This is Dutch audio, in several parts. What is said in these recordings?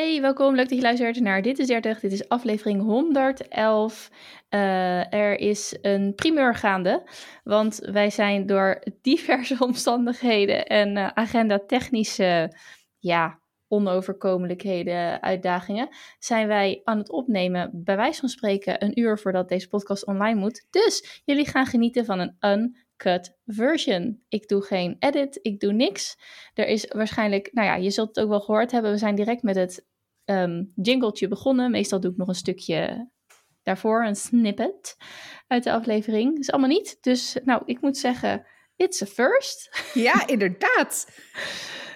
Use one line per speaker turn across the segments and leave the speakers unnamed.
Hey, welkom. Leuk dat je luistert naar Dit is 30. Dit is aflevering 111. Uh, er is een primeur gaande, want wij zijn door diverse omstandigheden en uh, agenda-technische ja, onoverkomelijkheden, uitdagingen, zijn wij aan het opnemen, bij wijze van spreken, een uur voordat deze podcast online moet. Dus jullie gaan genieten van een uncut version. Ik doe geen edit, ik doe niks. Er is waarschijnlijk, nou ja, je zult het ook wel gehoord hebben, we zijn direct met het um, jingletje begonnen. Meestal doe ik nog een stukje daarvoor, een snippet uit de aflevering. Dat is allemaal niet. Dus nou, ik moet zeggen, it's a first.
Ja, inderdaad.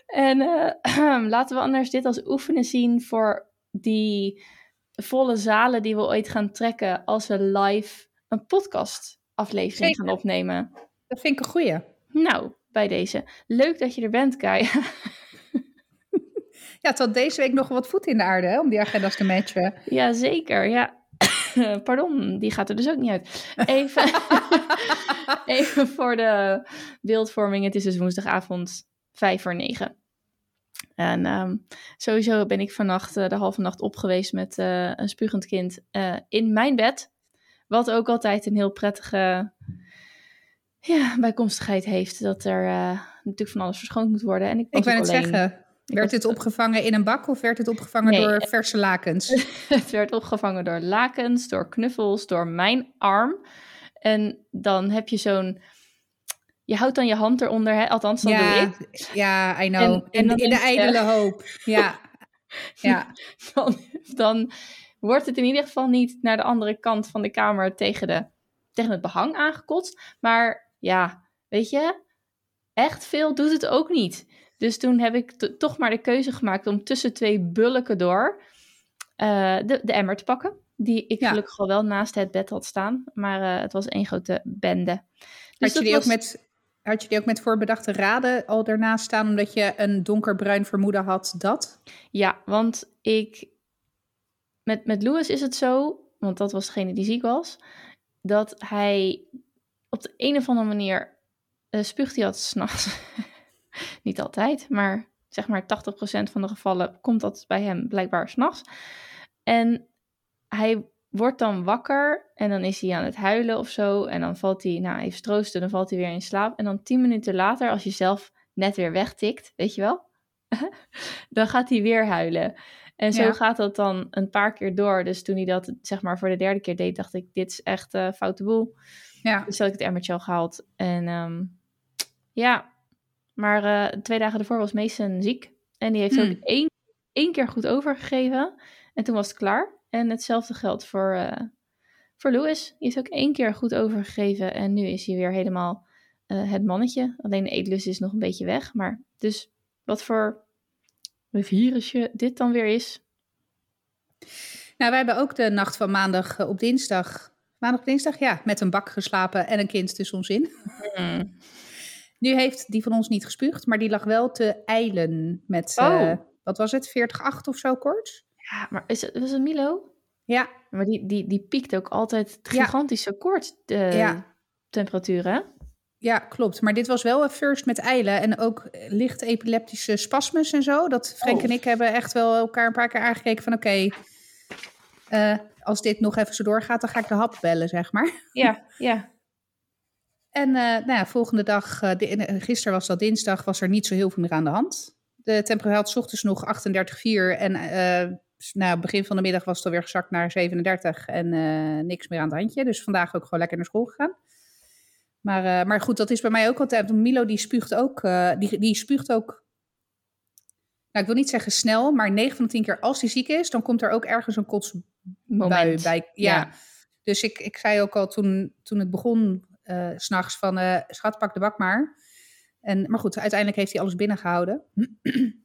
En uh, laten we anders dit als oefenen zien voor die volle zalen die we ooit gaan trekken als we live een podcast aflevering gaan opnemen.
Dat vind ik een goeie.
Nou, bij deze. Leuk dat je er bent, Kai.
ja, tot deze week nog wat voet in de aarde hè, om die agenda's te matchen.
Jazeker, ja. Pardon, die gaat er dus ook niet uit. Even, even voor de beeldvorming. Het is dus woensdagavond vijf voor negen. En um, sowieso ben ik vannacht uh, de halve nacht op geweest met uh, een spugend kind uh, in mijn bed. Wat ook altijd een heel prettige ja, bijkomstigheid heeft. Dat er natuurlijk van alles verschoond moet worden. En ik,
ik wou het zeggen, werd het opgevangen in een bak of werd het opgevangen nee, door verse lakens?
het werd opgevangen door lakens, door knuffels, door mijn arm. En dan heb je zo'n je houdt dan je hand eronder, hè? althans dat
ja,
doe ik.
Ja, I know. En, en in, in de ijdele hoop. Ja, ja.
Dan, dan, wordt het in ieder geval niet naar de andere kant van de kamer tegen, de, tegen het behang aangekotst. Maar ja, weet je, echt veel doet het ook niet. Dus toen heb ik toch maar de keuze gemaakt om tussen twee bulken door uh, de, de emmer te pakken. Die ik ja. gelukkig al wel naast het bed had staan. Maar uh, het was één grote bende.
Dus had je die was... ook met had je die ook met voorbedachte raden al daarnaast staan, omdat je een donkerbruin vermoeden had dat?
Ja, want ik. Met, met Louis is het zo, want dat was degene die ziek was, dat hij op de een of andere manier uh, spuugt hij altijd s'nachts. Niet altijd, maar zeg maar 80% van de gevallen komt dat bij hem blijkbaar s'nachts. En hij wordt dan wakker en dan is hij aan het huilen of zo. En dan valt hij, nou even troosten, dan valt hij weer in slaap. En dan tien minuten later, als je zelf net weer wegtikt, weet je wel, dan gaat hij weer huilen. En zo ja. gaat dat dan een paar keer door. Dus toen hij dat zeg maar voor de derde keer deed, dacht ik, dit is echt uh, foute boel. Ja. Dus had ik het emmertje al gehaald. En um, ja, maar uh, twee dagen ervoor was Mason ziek. En die heeft hmm. ook één, één keer goed overgegeven. En toen was het klaar. En hetzelfde geldt voor, uh, voor Louis. Die is ook één keer goed overgegeven en nu is hij weer helemaal uh, het mannetje. Alleen de eetlust is nog een beetje weg. Maar dus wat voor virusje dit dan weer is.
Nou, wij hebben ook de nacht van maandag op dinsdag. Maandag op dinsdag, ja, met een bak geslapen en een kind tussen ons in. Mm. Nu heeft die van ons niet gespuugd, maar die lag wel te eilen met, oh. uh, wat was het, 40,8 of zo kort.
Ja, maar is het, was het Milo?
Ja.
Maar die, die, die piekt ook altijd gigantisch ja. kort de ja. temperatuur, hè?
Ja, klopt. Maar dit was wel een first met eilen en ook licht epileptische spasmes en zo. Dat Frank oh. en ik hebben echt wel elkaar een paar keer aangekeken van oké, okay, uh, als dit nog even zo doorgaat, dan ga ik de hap bellen, zeg maar.
Ja, ja.
En uh, nou ja, volgende dag, uh, de, gisteren was dat dinsdag, was er niet zo heel veel meer aan de hand. De temperatuur had ochtends nog 38,4 en nou, begin van de middag was het alweer gezakt naar 37 en uh, niks meer aan het handje. Dus vandaag ook gewoon lekker naar school gegaan. Maar, uh, maar goed, dat is bij mij ook altijd. Milo die spuugt ook, uh, die, die spuugt ook nou, ik wil niet zeggen snel, maar 9 van de 10 keer als hij ziek is, dan komt er ook ergens een kotsbui bij. Ja. ja. Dus ik, ik zei ook al toen, toen het begon, uh, s'nachts van, uh, schat, pak de bak maar. En, maar goed, uiteindelijk heeft hij alles binnengehouden.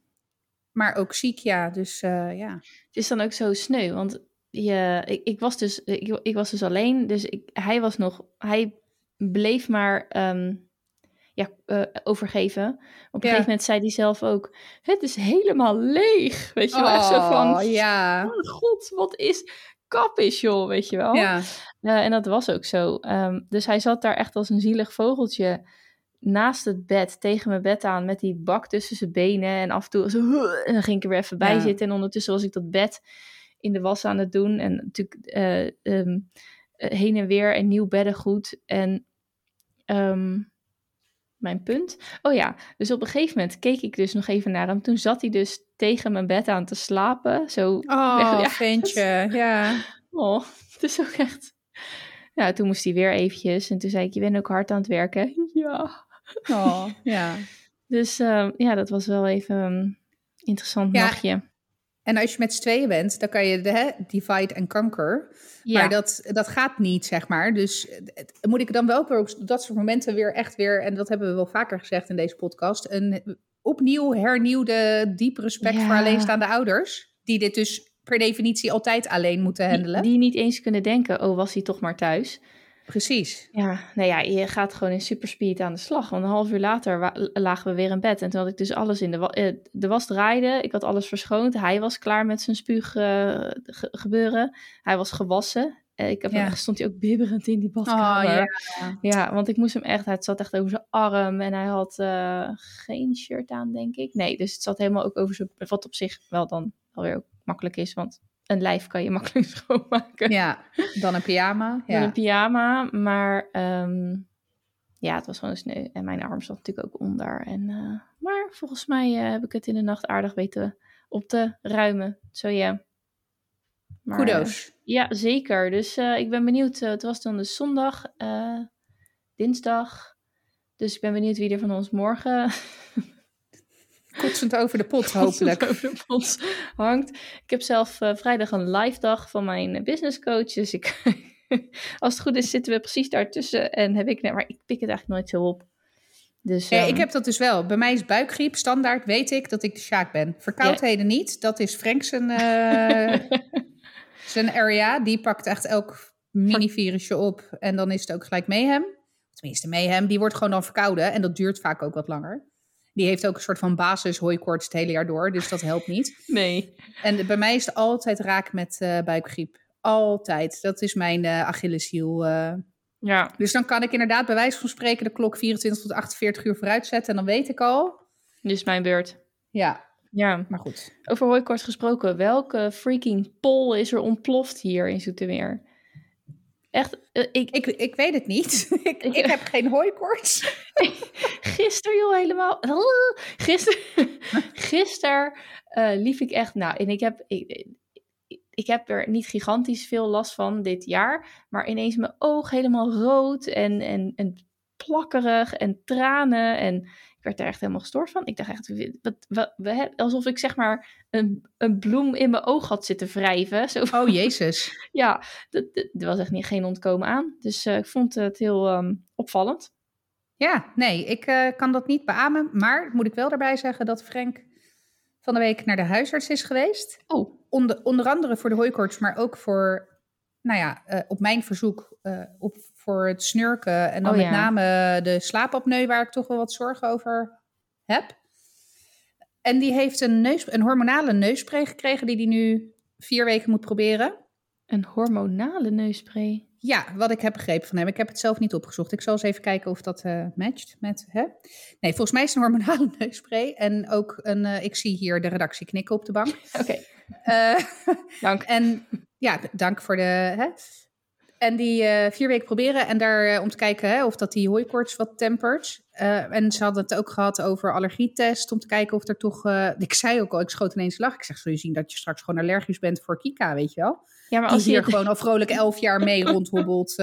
maar ook ziek, ja. Dus uh, ja.
Het is dan ook zo sneu, want je, ik, ik was dus, ik, ik, was dus alleen, dus ik, hij was nog, hij bleef maar um, ja, uh, overgeven. Op een ja. gegeven moment zei hij zelf ook, het is helemaal leeg, weet je wel. Oh, zo van,
ja.
Oh god, wat is, kap is joh, weet je wel.
Ja.
Uh, en dat was ook zo. Um, dus hij zat daar echt als een zielig vogeltje naast het bed, tegen mijn bed aan, met die bak tussen zijn benen. En af en toe zo, en dan ging ik er weer even bij
Ja.
zitten. En ondertussen was ik dat bed in de was aan het doen. En natuurlijk eh, ehm, eh, heen en weer en nieuw beddengoed. En ehm, mijn punt. Oh ja, dus op een gegeven moment keek ik dus nog even naar hem. Toen zat hij dus tegen mijn bed aan te slapen. Zo,
Oh,
Ja.
ventje. Ja.
oh, het is ook echt... Ja, toen moest hij weer eventjes. En toen zei ik, je bent ook hard aan het werken. Ja.
Oh, ja.
Dus ehm, ja, dat was wel even een interessant
Ja.
nachtje.
En als je met z'n tweeën bent, dan kan je de hè, divide and conquer.
Ja,
Maar dat, dat gaat niet, zeg maar. Dus eh, het- moet ik dan wel weer op dat soort momenten weer echt weer... en dat hebben we wel vaker gezegd in deze podcast... een opnieuw hernieuwde diep respect
Ja.
voor alleenstaande ouders... die dit dus per definitie altijd alleen moeten
die,
handelen.
die niet eens kunnen denken, oh, was hij toch maar thuis.
Precies.
Ja, nou ja, je gaat gewoon in superspeed aan de slag. Want een half uur later lagen we weer in bed. En toen had ik dus alles in de was. de was draaide. Ik had alles verschoond. Hij was klaar met zijn spuug eh, ge- gebeuren. Hij was gewassen. Eh, ik heb
Ja.
echt, stond hij ook bibberend in die
Oh,
badkamer.
ja.
Ja, want ik moest hem echt, het zat echt over zijn arm en hij had eh, geen shirt aan, denk ik. Nee, dus het zat helemaal ook over zijn, wat op zich wel dan alweer ook makkelijk is, want een lijf kan je makkelijk schoonmaken.
ja, dan een pyjama. Ja.
een pyjama, maar ehm, ja, het was gewoon sneu. En mijn arm zat natuurlijk ook onder. En, eh, maar volgens mij eh, heb ik het in de nacht aardig weten op te ruimen. Zo ja. Eh,
Kudos.
ja, zeker. Dus eh, ik ben benieuwd. eh, het was dan dus zondag, eh, dinsdag. Dus ik ben benieuwd wie er van ons morgen
Kotsend over de pot, hopelijk.
over de pot hangt. Ik heb zelf eh, vrijdag een live dag van mijn business coach. Dus ik, als het goed is, zitten we precies daartussen. En heb ik, nee, maar ik pik het eigenlijk nooit zo op. Dus,
Ja,
ehm,
ik heb dat dus wel. Bij mij is buikgriep standaard, weet ik dat ik de Sjaak ben. Verkoudheden niet, dat is Frank zijn, eh, zijn area. Die pakt echt elk mini-virusje op en dan is het ook gelijk mayhem. Tenminste, mayhem, die wordt gewoon dan verkouden en dat duurt vaak ook wat langer. Die heeft ook een soort van basis hooikoorts het hele jaar door, dus dat helpt niet.
nee.
En bij mij is het altijd raak met eh, buikgriep. Altijd. Dat is mijn eh Achilleshiel. eh.
Ja,
Dus dan kan ik inderdaad bij wijze van spreken de klok 24 tot 48 uur vooruit zetten. En dan weet ik al.
dus mijn beurt.
Ja,
Ja,
maar goed.
over hooikort gesproken. Welke freaking pol is er ontploft hier in Zoetermeer? Echt, eh, ik,
Ik, ik weet het niet. ik,
Ik-
heb geen hooikoorts.
Gisteren, joh, helemaal. Gisteren, gisteren liep ik echt. Nou, en ik heb, ik, ik heb er niet gigantisch veel last van dit jaar. Maar ineens mijn oog helemaal rood en, en, en plakkerig en tranen. En ik werd er echt helemaal gestoord van. Ik dacht echt, wat, alsof ik zeg maar een, een bloem in mijn oog had zitten wrijven. Zo
Oh, jezus.
ja, er was echt niet, geen ontkomen aan. Dus eh, ik vond het heel ehm, opvallend.
Ja, nee, ik eh, kan dat niet beamen. Maar moet ik wel daarbij zeggen dat Frank van de week naar de huisarts is geweest.
Oh,
Onder, onder andere voor de hooikoorts, maar ook voor, nou ja, eh, op mijn verzoek, eh, op, voor het snurken. En dan
Oh,
met
ja.
name de slaapapneu, waar ik toch wel wat zorgen over heb. En die heeft een, neus, een hormonale neusspray gekregen, die hij nu vier weken moet proberen.
een hormonale neusspray.
Ja, wat ik heb begrepen van hem. Ik heb het zelf niet opgezocht. Ik zal eens even kijken of dat eh, matcht met. Hè? Nee, volgens mij is het een hormonale neusspray. En ook een. eh, ik zie hier de redactie knikken op de bank.
Oké,
Eh,
dank.
en ja, dank voor de. Hè? En die eh, vier weken proberen. En daar eh, om te kijken hè, of dat die hooikoorts wat tempert. Eh, en ze hadden het ook gehad over allergietest. Om te kijken of er toch. ik zei ook al, ik schoot ineens lach. Ik zeg, zul je zien dat je straks gewoon allergisch bent voor Kika, weet je wel?
Ja, maar
die
als
hier
je
gewoon al vrolijk elf jaar mee rondhobbelt.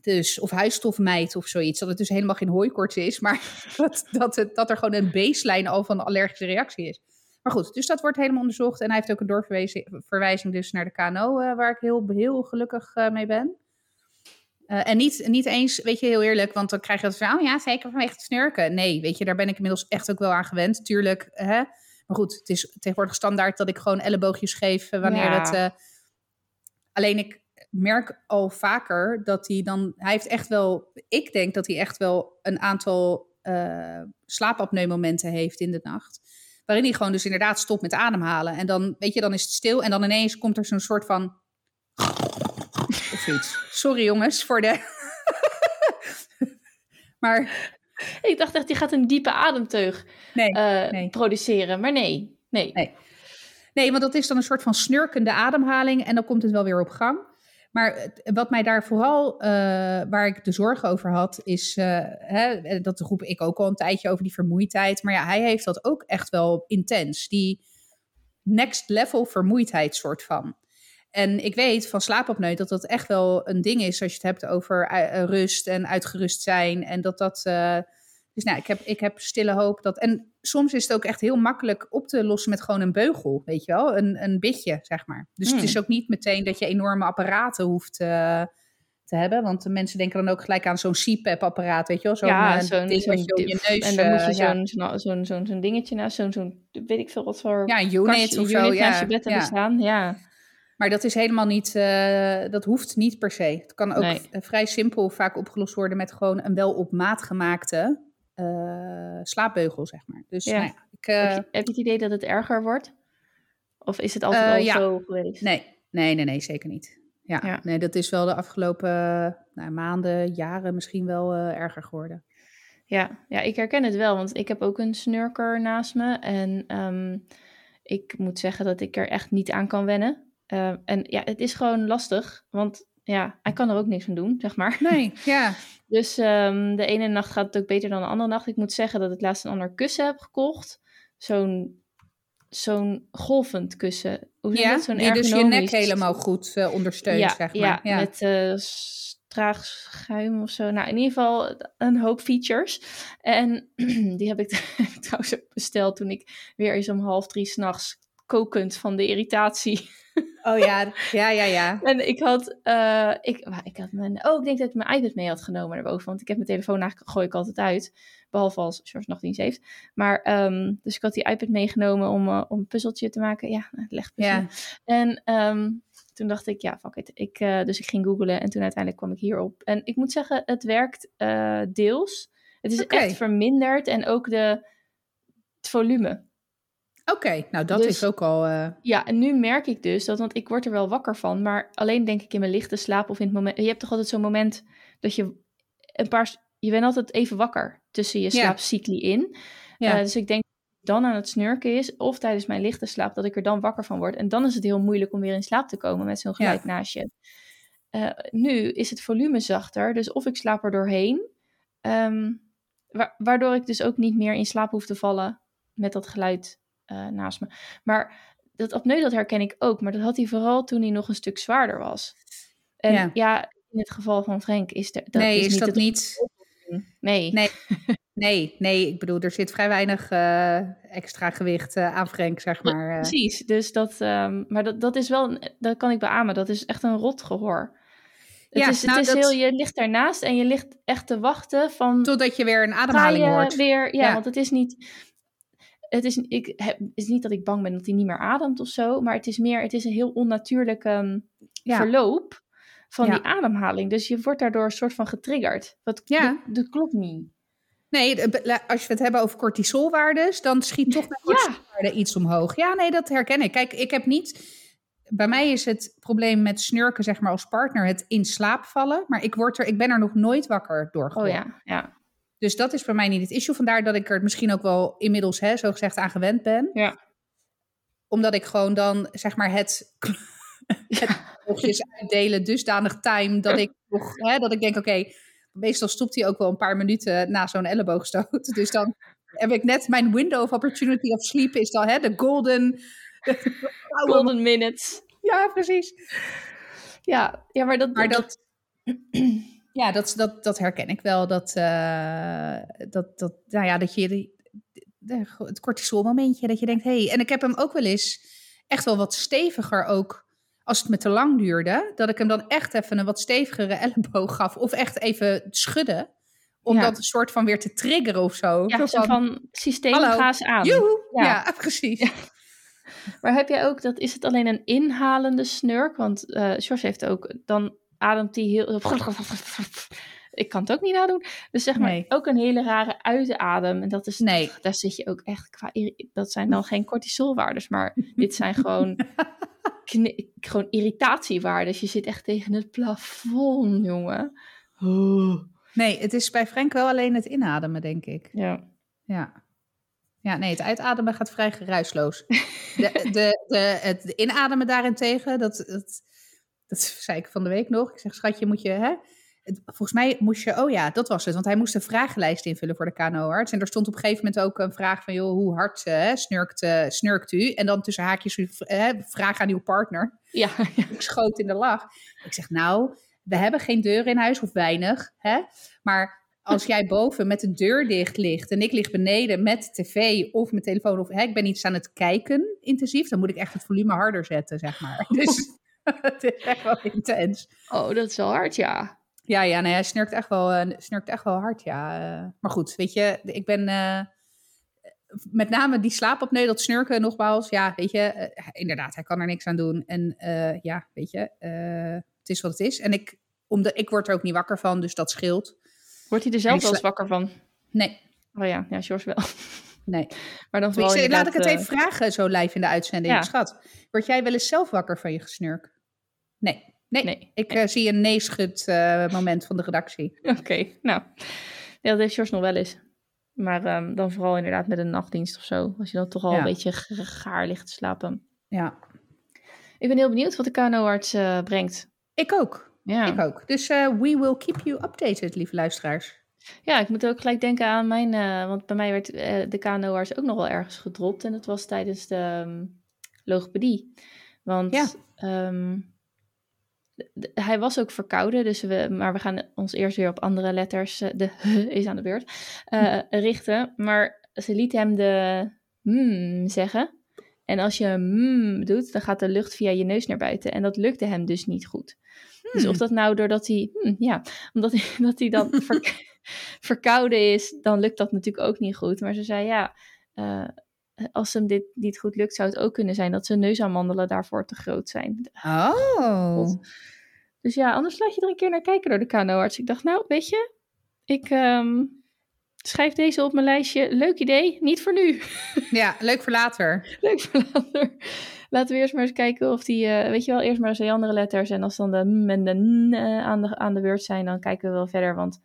dus, of huisstofmeid of zoiets. Dat het dus helemaal geen hooikoorts is, maar dat, dat, het, dat er gewoon een baseline al van allergische reactie is. Maar goed, dus dat wordt helemaal onderzocht. En hij heeft ook een doorverwijzing dus naar de KNO, eh, waar ik heel, heel gelukkig eh, mee ben. Eh, en niet, niet eens, weet je, heel eerlijk, want dan krijg je dat van, oh ja, zeker vanwege het snurken. Nee, weet je, daar ben ik inmiddels echt ook wel aan gewend. Tuurlijk, hè. Maar goed, het is tegenwoordig standaard dat ik gewoon elleboogjes geef wanneer
Ja.
het... alleen ik merk al vaker dat hij dan... Hij heeft echt wel... Ik denk dat hij echt wel een aantal slaapapneumomenten heeft in de nacht. Waarin hij gewoon dus inderdaad stopt met ademhalen. En dan, weet je, dan is het stil. En dan ineens komt er zo'n soort van... Of zoiets. Sorry jongens voor de... Maar
Ik dacht echt, die gaat een diepe ademteug
nee,
eh,
nee.
produceren. Maar nee, nee.
Nee. Nee, want dat is dan een soort van snurkende ademhaling en dan komt het wel weer op gang. Maar wat mij daar vooral, eh, waar ik de zorgen over had, is, eh, hè, dat roep ik ook al een tijdje over die vermoeidheid. Maar ja, hij heeft dat ook echt wel intens. Die next level vermoeidheid soort van. En ik weet van slaapapneu dat dat echt wel een ding is als je het hebt over eh, rust en uitgerust zijn. En dat dat. Dus nou, ik heb, ik heb stille hoop dat. En soms is het ook echt heel makkelijk op te lossen met gewoon een beugel, weet je wel? Een, een bitje, zeg maar. Dus
Hmm.
het is ook niet meteen dat je enorme apparaten hoeft eh, te hebben. Want de mensen denken dan ook gelijk aan zo'n CPAP-apparaat, weet je wel? Zo'n
ja,
eh,
zo'n
ding
zo'n
wat je op je neus...
En dan moet je
eh, ja.
zo'n zo'n zo'n zo'n zo'n dingetje naast, zo'n zo'n weet ik veel wat voor
Ja, een unit
kastje,
of zo,
unit
ja,
naast je bed hebben
ja.
staan. Ja,
Maar dat is helemaal niet, dat hoeft niet per se. Het kan ook
Nee.
vrij simpel vaak opgelost worden met gewoon een wel op maat gemaakte eh, slaapbeugel, zeg maar. Dus
Ja.
nou ja, ik, eh,
heb, je, heb je het idee dat het erger wordt? Of is het altijd
Eh,
al
ja.
zo geweest?
nee, nee, nee, nee, zeker niet. Ja, nee, dat is wel de afgelopen nou, maanden, jaren misschien wel erger geworden.
Ja, ja, ik herken het wel, want ik heb ook een snurker naast me. En ehm, ik moet zeggen dat ik er echt niet aan kan wennen. En ja, het is gewoon lastig, want ja, hij kan er ook niks aan doen, zeg maar.
Nee, ja.
Dus ehm, de ene nacht gaat het ook beter dan de andere nacht. Ik moet zeggen dat ik laatst een ander kussen heb gekocht. Zo'n zo'n golvend kussen. Hoe
ja
dat? Zo'n
die dus je nek helemaal goed eh, ondersteunt,
ja,
zeg maar.
ja,
Ja,
met traag schuim of zo. Nou, in ieder geval een hoop features. En die heb ik trouwens ook besteld toen ik weer eens om half drie s'nachts kokend van de irritatie.
Oh ja, ja, ja, ja.
En ik had, eh, ik, ik had mijn, oh, ik denk dat ik mijn iPad mee had genomen naar boven. Want ik heb mijn telefoon eigenlijk, gooi ik altijd uit. Behalve als George nachtdienst heeft. Maar, ehm, dus ik had die iPad meegenomen om, eh, om een puzzeltje te maken. Ja, het legpuzzel.
Ja.
En ehm, toen dacht ik, ja, fuck it. Ik, eh, dus ik ging googlen en toen uiteindelijk kwam ik hierop. En ik moet zeggen, het werkt deels. Het is echt verminderd en ook de, het volume.
Oké, nou dat
Dus-
is ook al... eh,
Ja, en nu merk ik dus dat, want ik word er wel wakker van, maar alleen denk ik in mijn lichte slaap of in het moment. Je hebt toch altijd zo'n moment dat je een paar. Je bent altijd even wakker tussen je
Ja.
slaapcycli in.
Ja.
Eh, dus ik denk dan aan het snurken is, of tijdens mijn lichte slaap, dat ik er dan wakker van word. En dan is het heel moeilijk om weer in slaap te komen met zo'n geluid naast je. Eh, nu is het volume zachter, dus of ik slaap er doorheen, ehm, wa- waardoor ik dus ook niet meer in slaap hoef te vallen met dat geluid eh, naast me. Maar dat apneu, dat herken ik ook, maar dat had hij vooral toen hij nog een stuk zwaarder was. En
Ja.
ja, in het geval van Frank is er, dat
nee, is,
niet
dat
het-
niet...
Nee.
Nee. Nee, nee, ik bedoel, er zit vrij weinig eh, extra gewicht eh, aan Frank, zeg maar.
Precies, dus dat, ehm, maar dat, dat is wel, dat kan ik beamen, dat is echt een rot gehoor. Het
Ja,
is, het
nou,
is
dat-
heel, je ligt daarnaast en je ligt echt te wachten van,
Totdat je weer een ademhaling hoort.
weer, ja,
Ja.
want het is niet, het is, ik het is niet dat ik bang ben dat hij niet meer ademt of zo, maar het is meer, het is een heel onnatuurlijk ehm,
Ja.
verloop van
Ja.
die ademhaling. Dus je wordt daardoor een soort van getriggerd. Dat,
Ja.
dat, dat klopt niet.
Nee, als je het hebben over cortisolwaardes, dan schiet toch de
Ja.
cortisolwaarde iets omhoog. Ja, nee, dat herken ik. Kijk, ik heb niet... Bij mij is het probleem met snurken, zeg maar, als partner het in slaap vallen. Maar ik, word er, ik ben er nog nooit wakker door
Oh
geworden.
ja, ja.
Dus dat is bij mij niet het issue. Vandaar dat ik er misschien ook wel inmiddels, hè, zo gezegd, aan gewend ben.
Ja.
Omdat ik gewoon dan, zeg maar, het, het oogjes uitdelen dusdanig time dat ik nog, hè, dat ik denk, oké, meestal stopt hij ook wel een paar minuten na zo'n elleboogstoot. Dus dan heb ik net mijn window of opportunity of sleep is dan, hè, de golden...
Golden minutes.
Ja, precies.
Ja, ja maar dat...
Maar dat, ja, dat, dat, dat herken ik wel. Dat, eh, dat, dat, nou ja, dat je de, de- het cortisolmomentje, dat je denkt, hé, hey. en ik heb hem ook wel eens echt wel wat steviger ook, als het me te lang duurde, dat ik hem dan echt even een wat stevigere elleboog gaf, of echt even schudden, om
Ja.
dat een soort van weer te triggeren of zo.
Ja,
Zo
van systeem, eens aan.
Joehoe! Ja,
Ja.
precies.
Maar heb jij ook, dat, is het alleen een inhalende snurk? Want eh George heeft ook, dan ademt hij heel... Ik kan het ook niet nadoen. Dus zeg maar,
Nee.
ook een hele rare uitadem. En dat is,
Nee.
daar zit je ook echt qua... Dat zijn dan geen cortisolwaardes, maar dit zijn gewoon, gewoon irritatiewaardes. Je zit echt tegen het plafond, jongen. Oh.
Nee, het is bij Frank wel alleen het inademen, denk ik.
Ja.
Ja. Ja, nee, het uitademen gaat vrij geruisloos. De, de, de, het de inademen daarentegen, dat, dat, dat zei ik van de week nog. Ik zeg, schatje, moet je, hè? Volgens mij moest je, oh ja, dat was het. Want hij moest een vragenlijst invullen voor de KNO-arts. En er stond op een gegeven moment ook een vraag van, joh, hoe hard eh, hè, snurkt, eh, snurkt u? En dan tussen haakjes, eh, vraag aan uw partner.
Ja,
Ik schoot in de lach. Ik zeg, nou, we hebben geen deur in huis of weinig, hè? Maar als jij boven met de deur dicht ligt en ik lig beneden met tv of mijn telefoon of hè, ik ben iets aan het kijken intensief, dan moet ik echt het volume harder zetten, zeg maar. Dus het is echt wel intens.
Oh, dat is wel hard, ja.
Ja, ja, nee, hij snurkt echt wel, eh, snurkt echt wel hard, ja. Eh, maar goed, weet je, ik ben eh, met name die slaapapneu, dat snurken nogmaals, ja, weet je, inderdaad, hij kan er niks aan doen. En ja, weet je, het is wat het is. En ik, omdat, ik word er ook niet wakker van, dus dat scheelt.
Wordt hij er zelf wel eens wakker van?
Nee,
Oh ja, ja, George wel.
nee.
Maar dan
Ik laat ik het even vragen, zo live in de uitzending.
Ja.
Schat, word jij wel eens zelf wakker van je gesnurk? Nee, nee.
Nee.
Ik eh, zie een nee-schud eh, moment van de redactie.
Oké, nou. Ja, dat heeft George nog wel eens. Maar ehm, dan vooral inderdaad met een nachtdienst of zo. Als je dan toch al
Ja.
een beetje gaar ligt te slapen.
Ja,
Ik ben heel benieuwd wat de KNO-arts eh, brengt.
ik ook.
Ja.
Ik ook. Dus we will keep you updated, lieve luisteraars.
ja, ik moet ook gelijk denken aan mijn... want bij mij werd de KNO-arts ook nog wel ergens gedropt. En dat was tijdens de ehm, logopedie. Want
Ja.
ehm, hij was ook verkouden. Dus we, maar we gaan ons eerst weer op andere letters... eh, de is aan de beurt. eh, richten. Maar ze liet hem de mm zeggen. En als je mm doet, dan gaat de lucht via je neus naar buiten. En dat lukte hem dus niet goed. Dus
Hmm.
of dat nou doordat hij, hmm, ja, omdat hij, dat hij dan ver- verkouden is, dan lukt dat natuurlijk ook niet goed. Maar ze zei ja, eh, als hem dit niet goed lukt, zou het ook kunnen zijn dat zijn neusamandelen daarvoor te groot zijn.
Oh.
Dus ja, anders laat je er een keer naar kijken door de KNO-arts. Ik dacht, nou, weet je, ik ehm, schrijf deze op mijn lijstje. Leuk idee, niet voor nu.
Ja, leuk voor later.
Leuk voor later. Laten we eerst maar eens kijken of die, eh, weet je wel, eerst maar eens die andere letters. En als dan de m en de n eh, aan, de, aan de beurt zijn, dan kijken we wel verder. Want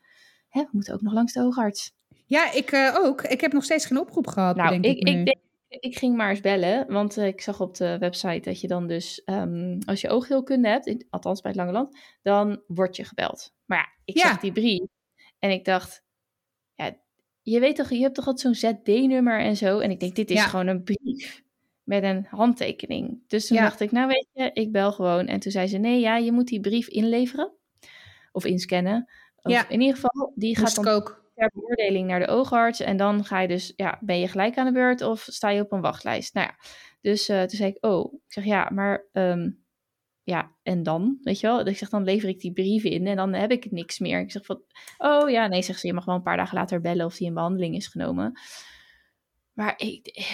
hè, we moeten ook nog langs de oogarts.
Ja, ik eh, ook. Ik heb nog steeds geen oproep gehad,
Nou,
denk
ik,
ik,
ik, denk, ik ging maar eens bellen, want eh, ik zag op de website dat je dan dus, ehm, als je oogheelkunde hebt, in- althans bij het Lange Land, dan word je gebeld. Maar ja, ik
Ja.
zag die brief en ik dacht, ja, je weet toch, je hebt toch altijd zo'n ZD-nummer en zo. En ik denk, dit is
Ja.
gewoon een brief met een handtekening. Dus toen
Ja.
dacht ik, nou weet je, ik bel gewoon. En toen zei ze, nee, ja, je moet die brief inleveren of inscannen. Of
Ja.
in ieder geval, die gaat dan. Ter beoordeling naar de oogarts. En dan ga je dus, ja, ben je gelijk aan de beurt of sta je op een wachtlijst? Nou ja, dus eh, toen zei ik, oh, ik zeg ja, maar ehm, ja, en dan, weet je wel? Ik zeg, dan lever ik die brief in en dan heb ik niks meer. Ik zeg van, oh ja, nee, zegt ze, je mag wel een paar dagen later bellen of die in behandeling is genomen. Maar ik,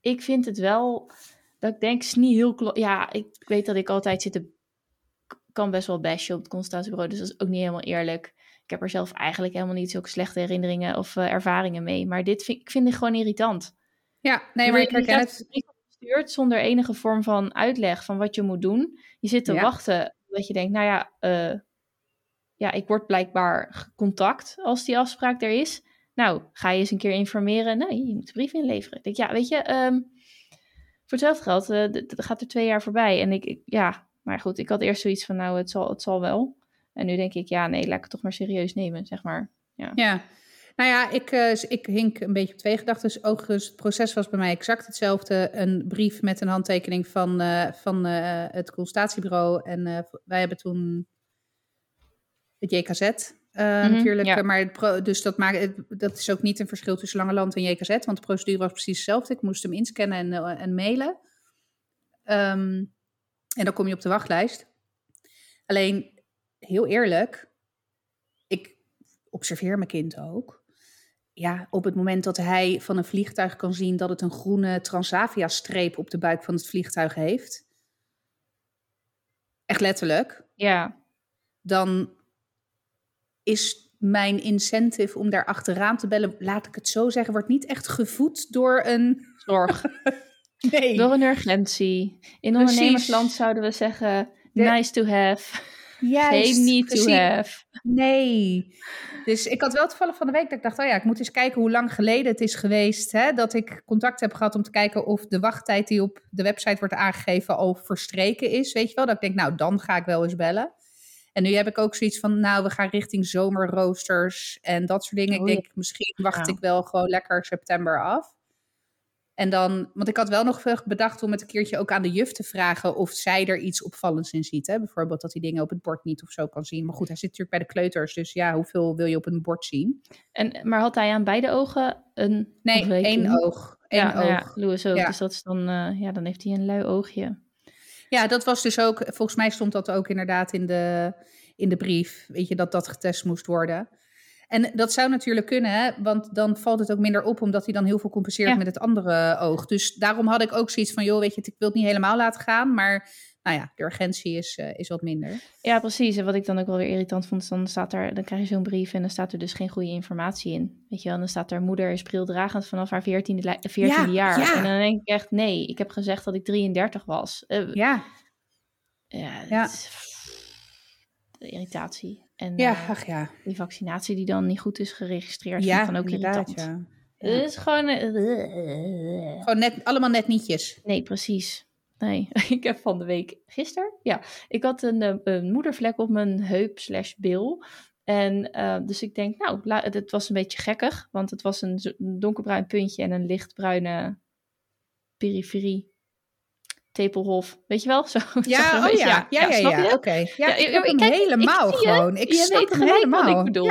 ik vind het wel, dat ik denk, is niet heel, ja, ik weet dat ik altijd zit te, kan best wel bashen op het consultatiebureau, dus dat is ook niet helemaal eerlijk. Ik heb er zelf eigenlijk helemaal niet zulke slechte herinneringen of eh, ervaringen mee. Maar dit vind ik vind ik gewoon irritant.
Ja, nee, maar ik
Je
herken het.
opgestuurd zonder enige vorm van uitleg van wat je moet doen. Je zit te
Ja.
wachten dat je denkt, nou ja, eh, ja, ik word blijkbaar contact als die afspraak er is. Nou, ga je eens een keer informeren. Nee, je moet de brief inleveren. Ik denk, ja, weet je, ehm, voor hetzelfde geld eh, gaat er twee jaar voorbij. En ik, ik- ja, maar goed, ik had eerst zoiets van, nou, het zal, het zal wel. En nu denk ik, ja, nee, laat ik het toch maar serieus nemen, zeg maar.
Ja. Nou ja, ik, eh, ik hink een beetje op twee gedachten. Dus overigens, het proces was bij mij exact hetzelfde. Een brief met een handtekening van, eh, van eh, het consultatiebureau. En wij hebben toen het JKZ
Mhm,
natuurlijk.
ja.
Maar het pro- dus dat, maakt, het- dat is ook niet een verschil tussen Lange Land en JKZ. Want de procedure was precies hetzelfde. Ik moest hem inscannen en, en mailen. Ehm, en dan kom je op de wachtlijst. Alleen, heel eerlijk, ik observeer mijn kind ook. Ja, op het moment dat hij van een vliegtuig kan zien dat het een groene Transavia-streep op de buik van het vliegtuig heeft, echt letterlijk,
Ja,
dan is mijn incentive om daar achteraan te bellen, laat ik het zo zeggen, wordt niet echt gevoed door een.
zorg.
Nee.
Door een urgentie. In ondernemersland zouden we zeggen, nice to have.
Juist,
Geen need to
precies.
have.
Nee. Dus ik had wel toevallig van de week dat ik dacht, oh ja, ik moet eens kijken hoe lang geleden het is geweest hè, dat ik contact heb gehad om te kijken of de wachttijd die op de website wordt aangegeven al verstreken is. Weet je wel, dat ik denk, nou dan ga ik wel eens bellen. En nu heb ik ook zoiets van, nou we gaan richting zomerroosters en dat soort dingen.
Oh,
ik denk, misschien wacht
Ja.
ik wel gewoon lekker september af. En dan, want ik had wel nog bedacht om het een keertje ook aan de juf te vragen of zij er iets opvallends in ziet. Hè? Bijvoorbeeld dat hij dingen op het bord niet of zo kan zien. Maar goed, hij zit natuurlijk bij de kleuters, dus ja, hoeveel wil je op een bord zien?
En, maar had hij aan beide ogen een
Nee, één oog. Één
Ja, ja,
oog.
Louis ook.
Ja.
Dus dat is dan, eh, ja, dan heeft hij een lui oogje.
Ja, dat was dus ook, volgens mij stond dat ook inderdaad in de, in de brief, weet je, dat dat getest moest worden. En dat zou natuurlijk kunnen, hè, want dan valt het ook minder op, omdat hij dan heel veel compenseert
Ja.
met het andere oog. Dus daarom had ik ook zoiets van, joh, weet je, ik wil het niet helemaal laten gaan, maar nou ja, de urgentie is, eh, is wat minder.
Ja, precies. En wat ik dan ook wel weer irritant vond, is dan staat er, dan krijg je zo'n brief en dan staat er dus geen goede informatie in. Weet je wel, en dan staat er moeder is prildragend vanaf haar 14e, li- 14e
Ja,
jaar.
ja.
En dan denk ik echt, nee, ik heb gezegd dat ik 33 was. Eh,
Ja,
ja, de irritatie. En
ja,
eh,
ach ja.
die vaccinatie die dan niet goed is geregistreerd,
Ja,
dan ook
inderdaad,
irritant.
ja.
Het is gewoon... eh,
Gewoon net, allemaal net nietjes.
Nee, precies. Nee, ik heb van de week gisteren, ja, ik had een, eh, een moedervlek op mijn heup slash bil. En eh, dus ik denk, nou, het was een beetje gekkig, want het was een donkerbruin puntje en een lichtbruine periferie. Tepelhof, weet je wel? Zo,
Ja, oh ja, ja, ja, ja, oké. Ja,
Ja,
ik
ik- kijk,
helemaal gewoon. Ik
Je
snap
weet
hem
gelijk wat ik
helemaal.
bedoel.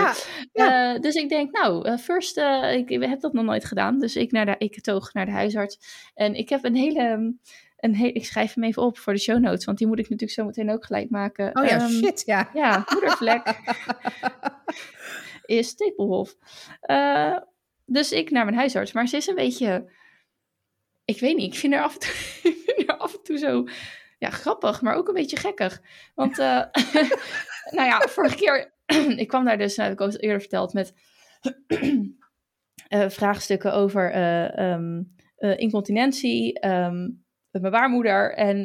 Eh, dus ik denk, nou, eh, first, eh, ik, ik heb dat nog nooit gedaan. Dus ik, naar de, ik toog naar de huisarts. En ik heb een hele, een he ik schrijf hem even op voor de show notes. Want die moet ik natuurlijk zo meteen ook gelijk maken.
oh ja,
Ehm,
shit, ja.
Ja, moedervlek is tepelhof. Dus ik naar mijn huisarts. Maar ze is een beetje, ik weet niet, ik vind haar af en toe, ik vind af en toe zo ja, grappig, maar ook een beetje gekkig. Want, eh, nou ja, vorige keer, ik kwam daar dus, nou, heb ik al eerder verteld, met eh, vraagstukken over eh, ehm, eh, incontinentie, ehm, mijn baarmoeder en,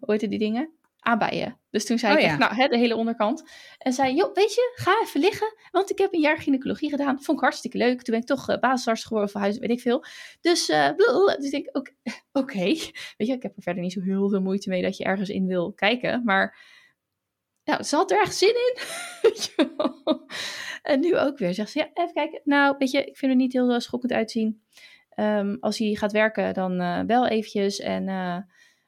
hoe heette die dingen? Aanbijen. Dus toen zei
Oh
ik
ja.
nou, hè, de hele onderkant. En zei, joh, weet je, ga even liggen, want ik heb een jaar gynaecologie gedaan. Vond ik hartstikke leuk. Toen ben ik toch eh, basisarts geworden voor huis, weet ik veel. Dus, blablabla. dus ik denk, oké, weet je, ik heb er verder niet zo heel veel moeite mee dat je ergens in wil kijken. Maar ja, ze had er echt zin in. Wel. en nu ook weer. Zegt ze, ja, even kijken. Nou, weet je, ik vind er niet heel eh, schokkend uitzien. Ehm, als hij gaat werken, dan bel eventjes. En,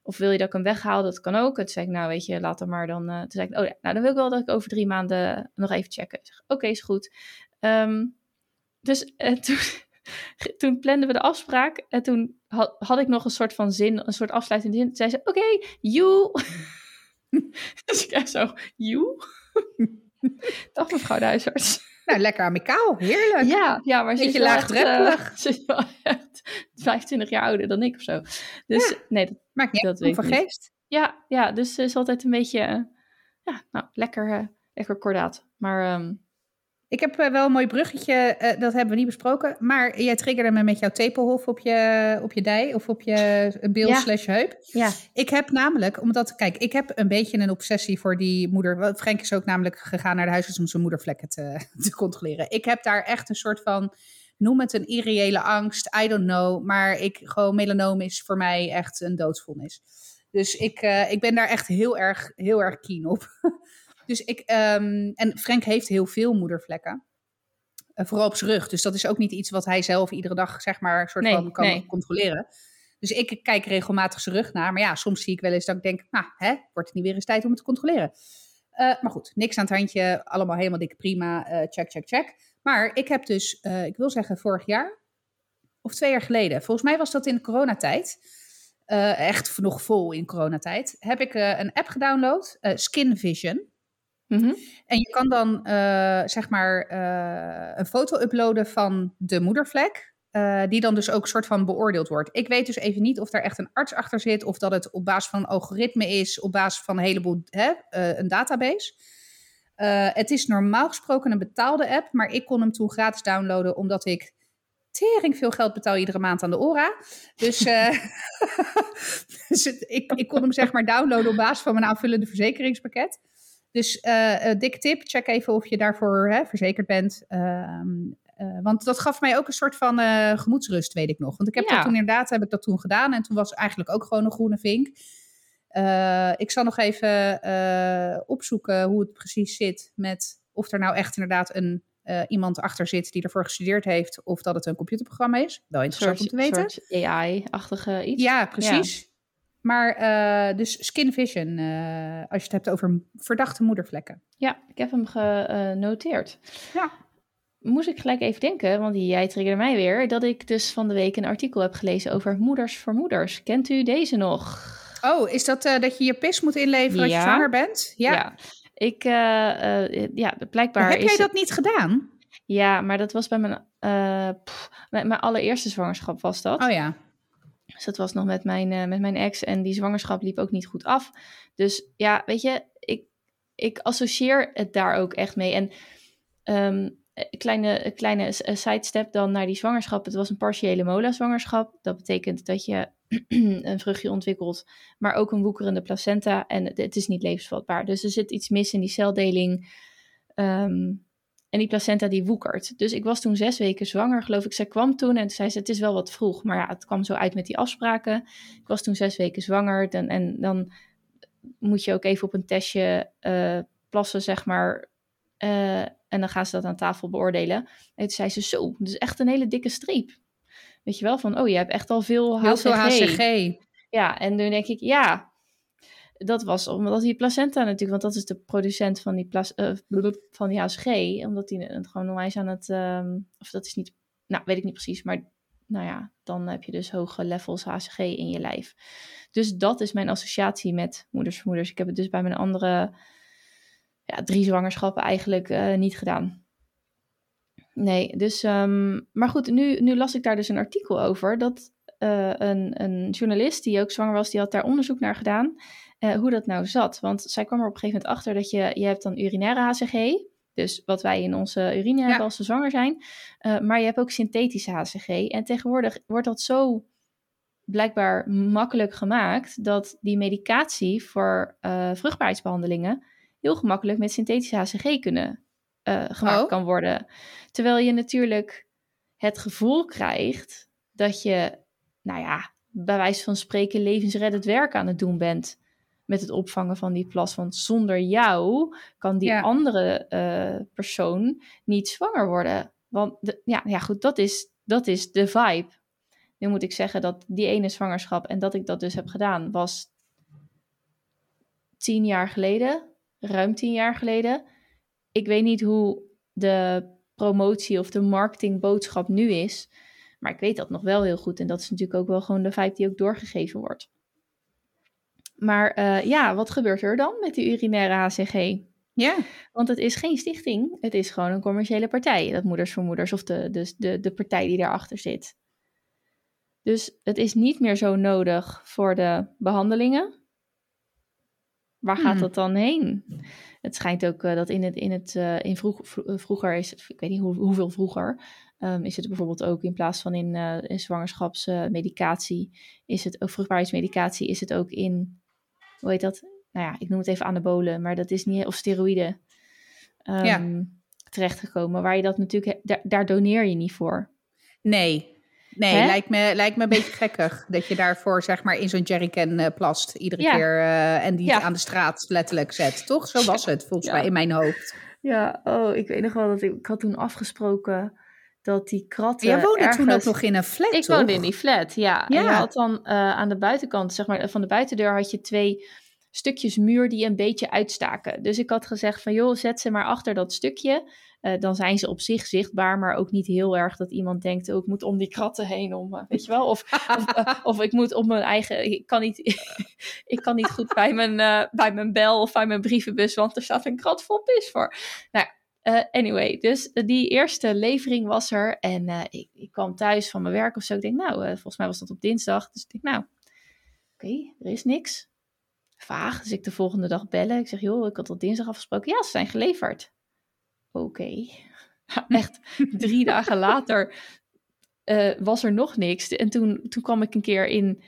of wil je dat ik hem weghaal? Dat kan ook. Toen zei ik, nou weet je, laat hem maar dan. eh, toen zei ik, oh ja, nou dan wil ik wel dat ik over drie maanden nog even checken. Oké, is goed. Ehm, dus eh, toen, toen planden we de afspraak. En toen had, ik nog een soort van zin, een soort afsluitende zin. Toen zei ze, oké, you. dus ik echt zo, you? Dag mevrouw de huisarts.
Nou, lekker amicaal. Heerlijk.
Ja, ja, maar ze
Beetje
is wel echt, eh, ze is wel echt 25 jaar ouder dan ik of zo. Dus nee, dat,
Maakt niet
Dat
uit,
weet
van
ik niet.
geest.
ja, ja, dus ze is altijd een beetje, eh, ja, nou, lekker, eh, lekker kordaat. Maar ehm,
Ik heb eh, wel een mooi bruggetje, eh, dat hebben we niet besproken. Maar jij triggerde me met jouw tepelhof op je, op je dij of op je bil
Ja.
slash heup.
ja,
Ik heb namelijk, omdat, kijk, ik heb een beetje een obsessie voor die moeder. Frank is ook namelijk gegaan naar de huisarts om zijn moedervlekken te, te controleren. Ik heb daar echt een soort van, noem het een irreële angst, I don't know. Maar ik, gewoon melanoom is voor mij echt een doodsvonnis. Dus ik, eh, ik ben daar echt heel erg, heel erg keen op. dus ik, ehm, en Frank heeft heel veel moedervlekken. Eh, vooral op zijn rug. Dus dat is ook niet iets wat hij zelf iedere dag, zeg maar, soort
Nee,
van kan
nee.
controleren. Dus ik kijk regelmatig zijn rug naar. Maar ja, soms zie ik wel eens dat ik denk, nou, hè, wordt het niet weer eens tijd om het te controleren? Eh, maar goed, niks aan het handje. Allemaal helemaal dik prima. eh, check, check, check. Maar ik heb dus, ik wil zeggen vorig jaar of twee jaar geleden. Volgens mij was dat in de coronatijd. echt nog vol in coronatijd. Heb ik een app gedownload, Skin Vision.
Mhm.
En je kan dan eh, zeg maar eh, een foto uploaden van de moedervlek. eh, die dan dus ook soort van beoordeeld wordt. Ik weet dus even niet of daar echt een arts achter zit. Of dat het op basis van een algoritme is. Op basis van een heleboel, hè, een database. Het is normaal gesproken een betaalde app. Maar ik kon hem toen gratis downloaden. Omdat ik tering veel geld betaal iedere maand aan de ORA. Dus, dus ik, ik kon hem zeg maar downloaden op basis van mijn aanvullende verzekeringspakket. Dus uh, dikke tip, check even of je daarvoor hè, verzekerd bent. Ehm, want dat gaf mij ook een soort van gemoedsrust, weet ik nog. Want ik heb dat toen inderdaad heb ik dat toen gedaan. En toen was eigenlijk ook gewoon een groene vink. ik zal nog even opzoeken hoe het precies zit met of er nou echt inderdaad een iemand achter zit die ervoor gestudeerd heeft, of dat het een computerprogramma is. Wel interessant om te weten. Een
AI-achtige iets.
Ja, precies. Maar uh, dus skin vision, uh, als je het hebt over verdachte moedervlekken.
Ja, ik heb hem genoteerd.
Ja.
Moest ik gelijk even denken, want jij triggerde mij weer, dat ik dus van de week een artikel heb gelezen over moeders voor moeders. Kent u deze nog?
Oh, is dat dat je je pis moet inleveren als je zwanger bent?
Ja. ja. Ik, ja, blijkbaar.
Heb jij dat niet gedaan?
Ja, maar dat was bij mijn, mijn, mijn, allereerste zwangerschap was dat.
Oh ja.
Dus dat was nog met mijn, met mijn ex en die zwangerschap liep ook niet goed af. Dus ja, weet je, ik, ik associeer het daar ook echt mee. En um, kleine, kleine sidestep dan naar die zwangerschap. Het was een partiële mola-zwangerschap. Dat betekent dat je een vruchtje ontwikkelt, maar ook een woekerende placenta. En het, is niet levensvatbaar. Dus er zit iets mis in die celdeling. Ehm, en die placenta die woekert. Dus ik was toen zes weken zwanger, geloof ik. Zij kwam toen en zei ze, het is wel wat vroeg. Maar ja, het kwam zo uit met die afspraken. Ik was toen zes weken zwanger. Dan, en dan moet je ook even op een testje uh, plassen, zeg maar. Uh, en dan gaan ze dat aan tafel beoordelen. En toen zei ze, zo, dus echt een hele dikke streep. Weet je wel, van oh, je hebt echt al veel HCG. veel HCG. Ja, en toen denk ik, ja, dat was omdat die placenta natuurlijk, want dat is de producent van die, uh, van die HCG, omdat die het gewoon onwijs aan het, um, of dat is niet, nou weet ik niet precies, maar nou ja, dan heb je dus hoge levels HCG in je lijf. Dus dat is mijn associatie met moeders moeders. Ik heb het dus bij mijn andere ja, drie zwangerschappen eigenlijk uh, niet gedaan. Nee, dus, um, maar goed, nu, nu las ik daar dus een artikel over dat uh, een, een journalist die ook zwanger was, die had daar onderzoek naar gedaan, uh, hoe dat nou zat. Want zij kwam er op een gegeven moment achter dat je, je hebt dan urinaire HCG, dus wat wij in onze urine hebben als we zwanger zijn, uh, maar je hebt ook synthetische HCG. En tegenwoordig wordt dat zo blijkbaar makkelijk gemaakt dat die medicatie voor vruchtbaarheidsbehandelingen heel gemakkelijk met synthetische HCG kunnen uh, gemaakt oh. kan worden. Terwijl je natuurlijk het gevoel krijgt dat je, nou ja, bij wijze van spreken levensreddend werk aan het doen bent met het opvangen van die plas. Want zonder jou kan die andere uh, persoon niet zwanger worden. Want de, ja, ja, goed, dat is, dat is de vibe. Nu moet ik zeggen dat die ene zwangerschap en dat ik dat dus heb gedaan, was tien jaar geleden, ruim tien jaar geleden ik weet niet hoe de promotie of de marketingboodschap nu is. Maar ik weet dat nog wel heel goed. En dat is natuurlijk ook wel gewoon de vibe die ook doorgegeven wordt. Maar uh, ja, wat gebeurt er dan met die urinaire HCG?
Ja.
Want het is geen stichting. Het is gewoon een commerciële partij. Dat Moeders voor Moeders of de, de, de, de partij die daarachter zit. Dus het is niet meer zo nodig voor de behandelingen. Waar gaat hmm. dat dan heen? Het schijnt ook uh, dat in het, in het uh, in vroeg, eh, vroeger is het, ik weet niet hoe, hoeveel vroeger, um, is het bijvoorbeeld ook in plaats van in, uh, in zwangerschapsmedicatie, is het ook vruchtbaarheidsmedicatie, is het ook in, hoe heet dat? Nou ja, ik noem het even anabolen, maar dat is niet, of steroïden um, ja. terechtgekomen, waar je dat natuurlijk, daar, daar doneer je niet voor.
Nee, Nee, lijkt me, lijkt me een beetje gekkig dat je daarvoor zeg maar in zo'n jerrycan uh, plast iedere keer uh, en die aan de straat letterlijk zet. Toch? Zo was het volgens mij in mijn hoofd.
Ja, oh, ik weet nog wel dat ik, ik had toen afgesproken dat die kratten.
Jij woonde
ergens...
toen ook nog in een flat.
Ik woonde in die flat, ja. ja. En je had dan uh, aan de buitenkant, zeg maar, van de buitendeur had je twee stukjes muur die een beetje uitstaken. Dus ik had gezegd van joh, zet ze maar achter dat stukje. Uh, dan zijn ze op zich zichtbaar, maar ook niet heel erg dat iemand denkt, oh, ik moet om die kratten heen, om, uh, weet je wel, of, of, uh, of, ik moet op mijn eigen, ik kan niet, ik kan niet goed bij mijn, bij mijn bel of bij mijn brievenbus, want er staat een krat vol pis voor. Nou, anyway, dus die eerste levering was er en ik, ik, kwam thuis van mijn werk of zo. Ik denk, nou, volgens mij was dat op dinsdag, dus ik denk, nou, oké, okay, er is niks vaag. Dus ik de volgende dag bellen. Ik zeg, joh, ik had al dinsdag afgesproken. Ja, ze zijn geleverd. Oké. Echt, drie dagen later was er nog niks. En toen, toen kwam ik een keer in...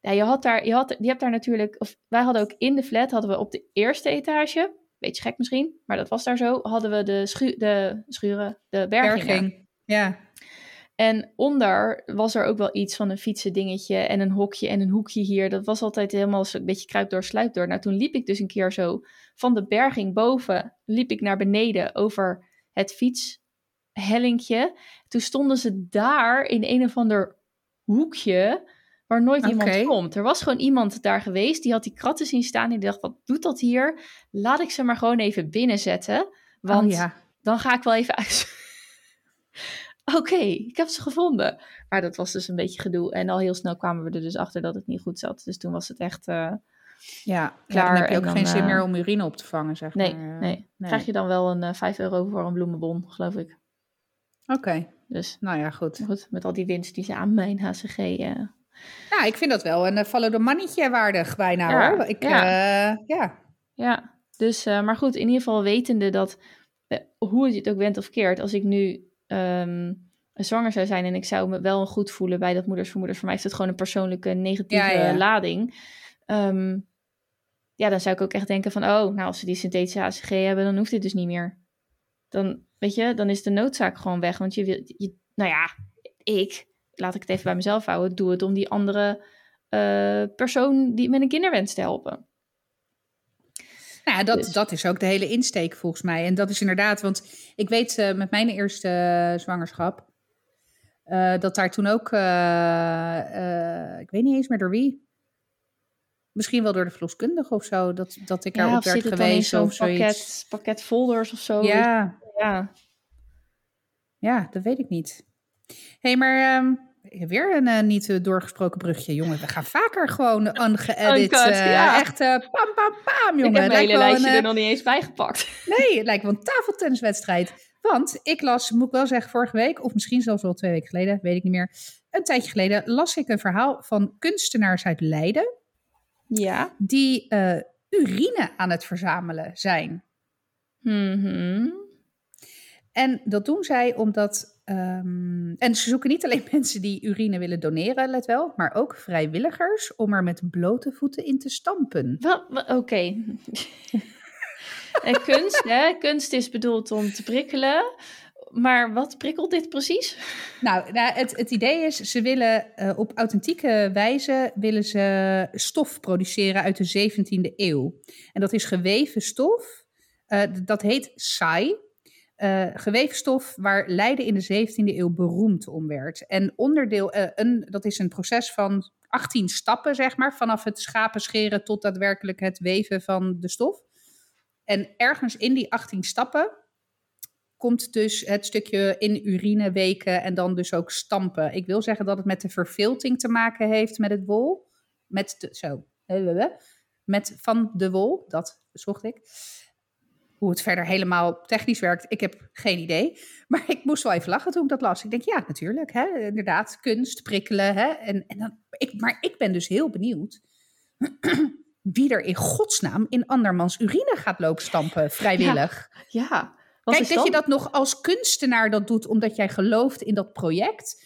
Ja, je, had daar, je, had, je hebt daar natuurlijk... Of wij hadden ook in de flat, hadden we op de eerste etage... beetje gek misschien, maar dat was daar zo, hadden we de, schu de schuren, de bergingen.
Berging. Ja.
En onder was er ook wel iets van een fietsen dingetje en een hokje en een hoekje hier. Dat was altijd helemaal een beetje kruip door, sluip door. Nou, toen liep ik dus een keer zo van de berging boven, liep ik naar beneden over het fietshellinkje. Toen stonden ze daar in een of ander hoekje waar nooit iemand komt. Er was gewoon iemand daar geweest, die had die kratten zien staan. Die dacht, wat doet dat hier? Laat ik ze maar gewoon even binnenzetten. Want
oh, ja.
dan ga ik wel even uit. Oké, ik heb ze gevonden. Maar dat was dus een beetje gedoe. En al heel snel kwamen we er dus achter dat het niet goed zat. Dus toen was het echt... eh,
Ja,
Klaar,
ja, dan heb je ook
dan,
geen zin
eh,
meer om urine op te vangen, zeg
nee,
maar. eh.
nee. Krijg je dan wel een eh 5 euro voor een bloemenbon, geloof ik.
Oké,
Dus
nou ja, goed.
goed, met al die winst die ze aan mijn HCG...
Nou, ik vind dat wel een follow the mannetje waardig bijna
Ja,
hoor. Ik,
ja.
ja. ja.
Ja, dus, eh, maar goed, in ieder geval wetende dat, eh, hoe het ook went of keert, als ik nu ehm, zwanger zou zijn en ik zou me wel goed voelen bij dat moeders vermoeders, voor mij is het gewoon een persoonlijke negatieve
Ja, ja.
lading. Ehm, ja, dan zou ik ook echt denken van, oh, nou, als ze die synthetische ACG hebben, dan hoeft dit dus niet meer. Dan, weet je, dan is de noodzaak gewoon weg, want je wil, je, nou ja, ik, laat ik het even bij mezelf houden, doe het om die andere eh, persoon die met een kinderwens te helpen.
Nou, ja, dat,
Dus-
dat is ook de hele insteek volgens mij. En dat is inderdaad, want ik weet eh, met mijn eerste zwangerschap, eh, dat daar toen ook, ik weet niet eens meer door wie, misschien wel door de verloskundige of zo, dat, dat ik
Ja,
erop
of
werd
zo'n
of zoiets.
pakket, pakket folders of zo?
Ja,
ja.
ja, dat weet ik niet. Hé, hey, maar ehm, weer een eh, niet eh, doorgesproken brugje. Jongen, we gaan vaker gewoon ungeëdit.
Uncut,
eh,
ja.
Echt eh, pam, pam, pam, jongen.
ik heb mijn hele
een,
lijstje er nog niet eens bijgepakt.
Nee, het lijkt wel een tafeltenniswedstrijd. Want ik las, moet ik wel zeggen, vorige week, of misschien zelfs wel twee weken geleden, weet ik niet meer. Een tijdje geleden las ik een verhaal van kunstenaars uit Leiden.
Ja.
die urine aan het verzamelen zijn.
Mhm.
En dat doen zij omdat. Ehm, en ze zoeken niet alleen mensen die urine willen doneren, let wel, maar ook vrijwilligers om er met blote voeten in te stampen.
Oké. en kunst, hè? Kunst is bedoeld om te prikkelen. Maar wat prikkelt dit precies?
Nou, nou het, het idee is, ze willen eh, op authentieke wijze willen ze stof produceren uit de 17e eeuw. En dat is geweven stof. eh, dat heet saai. Eh, geweven stof waar Leiden in de 17e eeuw beroemd om werd. En onderdeel, eh, een, dat is een proces van 18 stappen, zeg maar, vanaf het schapen scheren tot daadwerkelijk het weven van de stof. En ergens in die 18 stappen komt dus het stukje in urine weken en dan dus ook stampen. Ik wil zeggen dat het met de vervilting te maken heeft met het wol. Met de, zo, met van de wol, dat zocht ik. Hoe het verder helemaal technisch werkt, ik heb geen idee. Maar ik moest wel even lachen toen ik dat las. Ik denk, ja, natuurlijk, hè, inderdaad, kunst, prikkelen. Hè, en, en dan, ik, maar ik ben dus heel benieuwd wie er in godsnaam in andermans urine gaat lopen stampen, vrijwillig.
Ja.
Kijk,
is
dat je dat nog als kunstenaar dat doet omdat jij gelooft in dat project.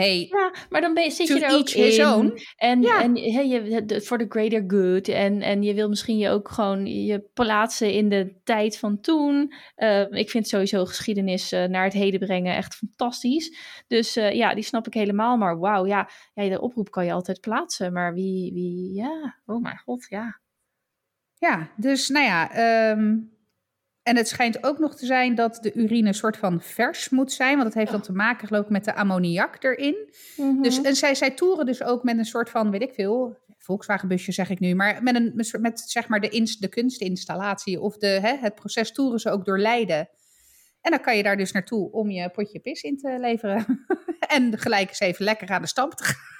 Hey,
Ja, maar dan ben je, zit je er ook in.
own.
En,
Ja.
en hè, je, de- voor the greater good. En, en je wil misschien je ook gewoon je plaatsen in de tijd van toen. Eh, ik vind sowieso geschiedenis eh, naar het heden brengen echt fantastisch. Dus eh, ja, die snap ik helemaal. Maar wauw, ja, ja, de oproep kan je altijd plaatsen. Maar wie, wie, ja, oh mijn god, ja.
Ja, dus nou ja. ehm, en het schijnt ook nog te zijn dat de urine een soort van vers moet zijn. Want het heeft dan te maken, geloof ik, met de ammoniak erin. Dus, en zij, zij toeren dus ook met een soort van, weet ik veel, Volkswagenbusje zeg ik nu, maar met, een, met, zeg maar de, ins, de kunstinstallatie of de, hè, het proces toeren ze ook door Leiden. En dan kan je daar dus naartoe om je potje pis in te leveren. en gelijk eens even lekker aan de stamp te gaan.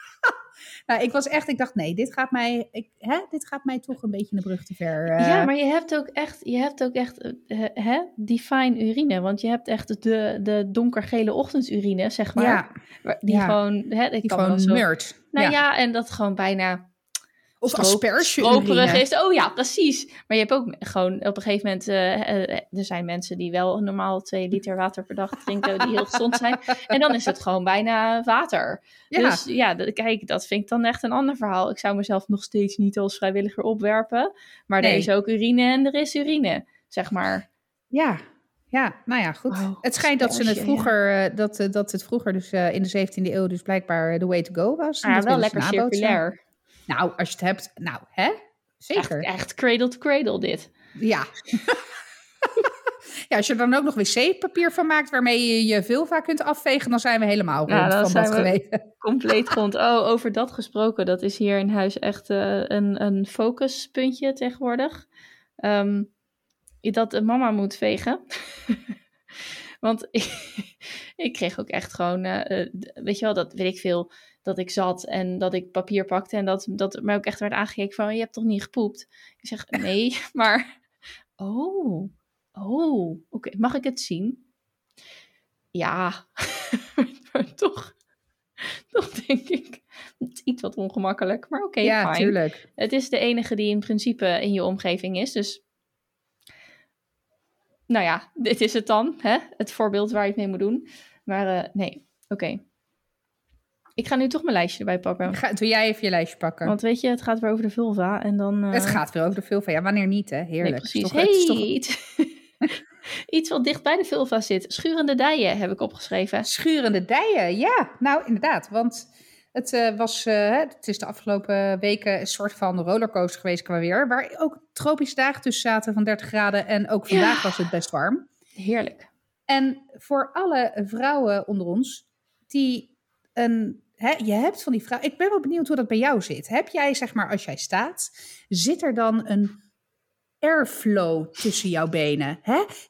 Nou, ik was echt, ik dacht, nee, dit gaat mij, ik, hè, dit gaat mij toch een beetje de brug te ver. eh.
Ja, maar je hebt ook echt, je hebt ook echt eh, hè, divine urine. Want je hebt echt de, de donkergele ochtendurine, zeg maar.
ja,
Die
Ja.
gewoon, hè, ik
die
kan
gewoon
zo-. Nou ja.
ja.
en dat gewoon bijna
Of asperge
stroperig is. Oh ja, precies. Maar je hebt ook gewoon op een gegeven moment... eh, eh, er zijn mensen die wel normaal twee liter water per dag drinken... die heel gezond zijn. En dan is het gewoon bijna water.
Ja.
Dus ja, kijk, dat vind ik dan echt een ander verhaal. Ik zou mezelf nog steeds niet als vrijwilliger opwerpen. Maar er is ook urine en er is urine. zeg maar.
Ja, ja, nou ja, goed.
Wauw,
het schijnt dat ze het
asperge, ja.
vroeger, eh, dat, dat het vroeger dus in de 17e eeuw dus blijkbaar de way to go was.
Ja,
dat
wel
ze
lekker circulair.
Nou, als je het hebt, nou, hè? Zeker.
Echt, echt cradle to cradle dit.
Ja. ja, als je er dan ook nog wc-papier van maakt waarmee je je vulva kunt afvegen, dan zijn we helemaal rond
Ja,
van dat geweten.
Compleet grond. Oh, over dat gesproken. Dat is hier in huis echt eh, een, een focuspuntje tegenwoordig. Ehm, dat mama moet vegen. Want ik, ik kreeg ook echt gewoon, eh, eh, weet je wel, dat weet ik veel, dat ik zat en dat ik papier pakte en dat, dat mij ook echt werd aangekeken van, je hebt toch niet gepoept? Ik zeg, nee, maar, oh, oh, oké, mag ik het zien? Ja, maar toch, toch denk ik, het is iets wat ongemakkelijk, maar oké,
ja,
fine.
tuurlijk.
Het is de enige die in principe in je omgeving is. Dus, nou ja, dit is het dan. Hè? Het voorbeeld waar je het mee moet doen. Maar eh, nee, oké. Ik ga nu toch mijn lijstje erbij pakken.
Ga, doe jij even je lijstje pakken.
Want weet je, het gaat weer over de vulva. En dan... eh,
het gaat weer over de vulva. Ja, wanneer niet, hè? Heerlijk.
Nee, precies.
toch- het is toch-
iets, iets wat dicht bij de vulva zit. Schurende dijen heb ik opgeschreven.
Schurende dijen, ja. Nou, inderdaad. Want het eh, was, eh, het is de afgelopen weken een soort van rollercoaster geweest qua weer. Waar ook tropische dagen tussen zaten van 30 graden. En ook vandaag
Ja.
was het best warm.
Heerlijk.
En voor alle vrouwen onder ons die je hebt van die vrouw. Ik ben wel benieuwd hoe dat bij jou zit. Heb jij, zeg maar, als jij staat, zit er dan een airflow tussen jouw benen?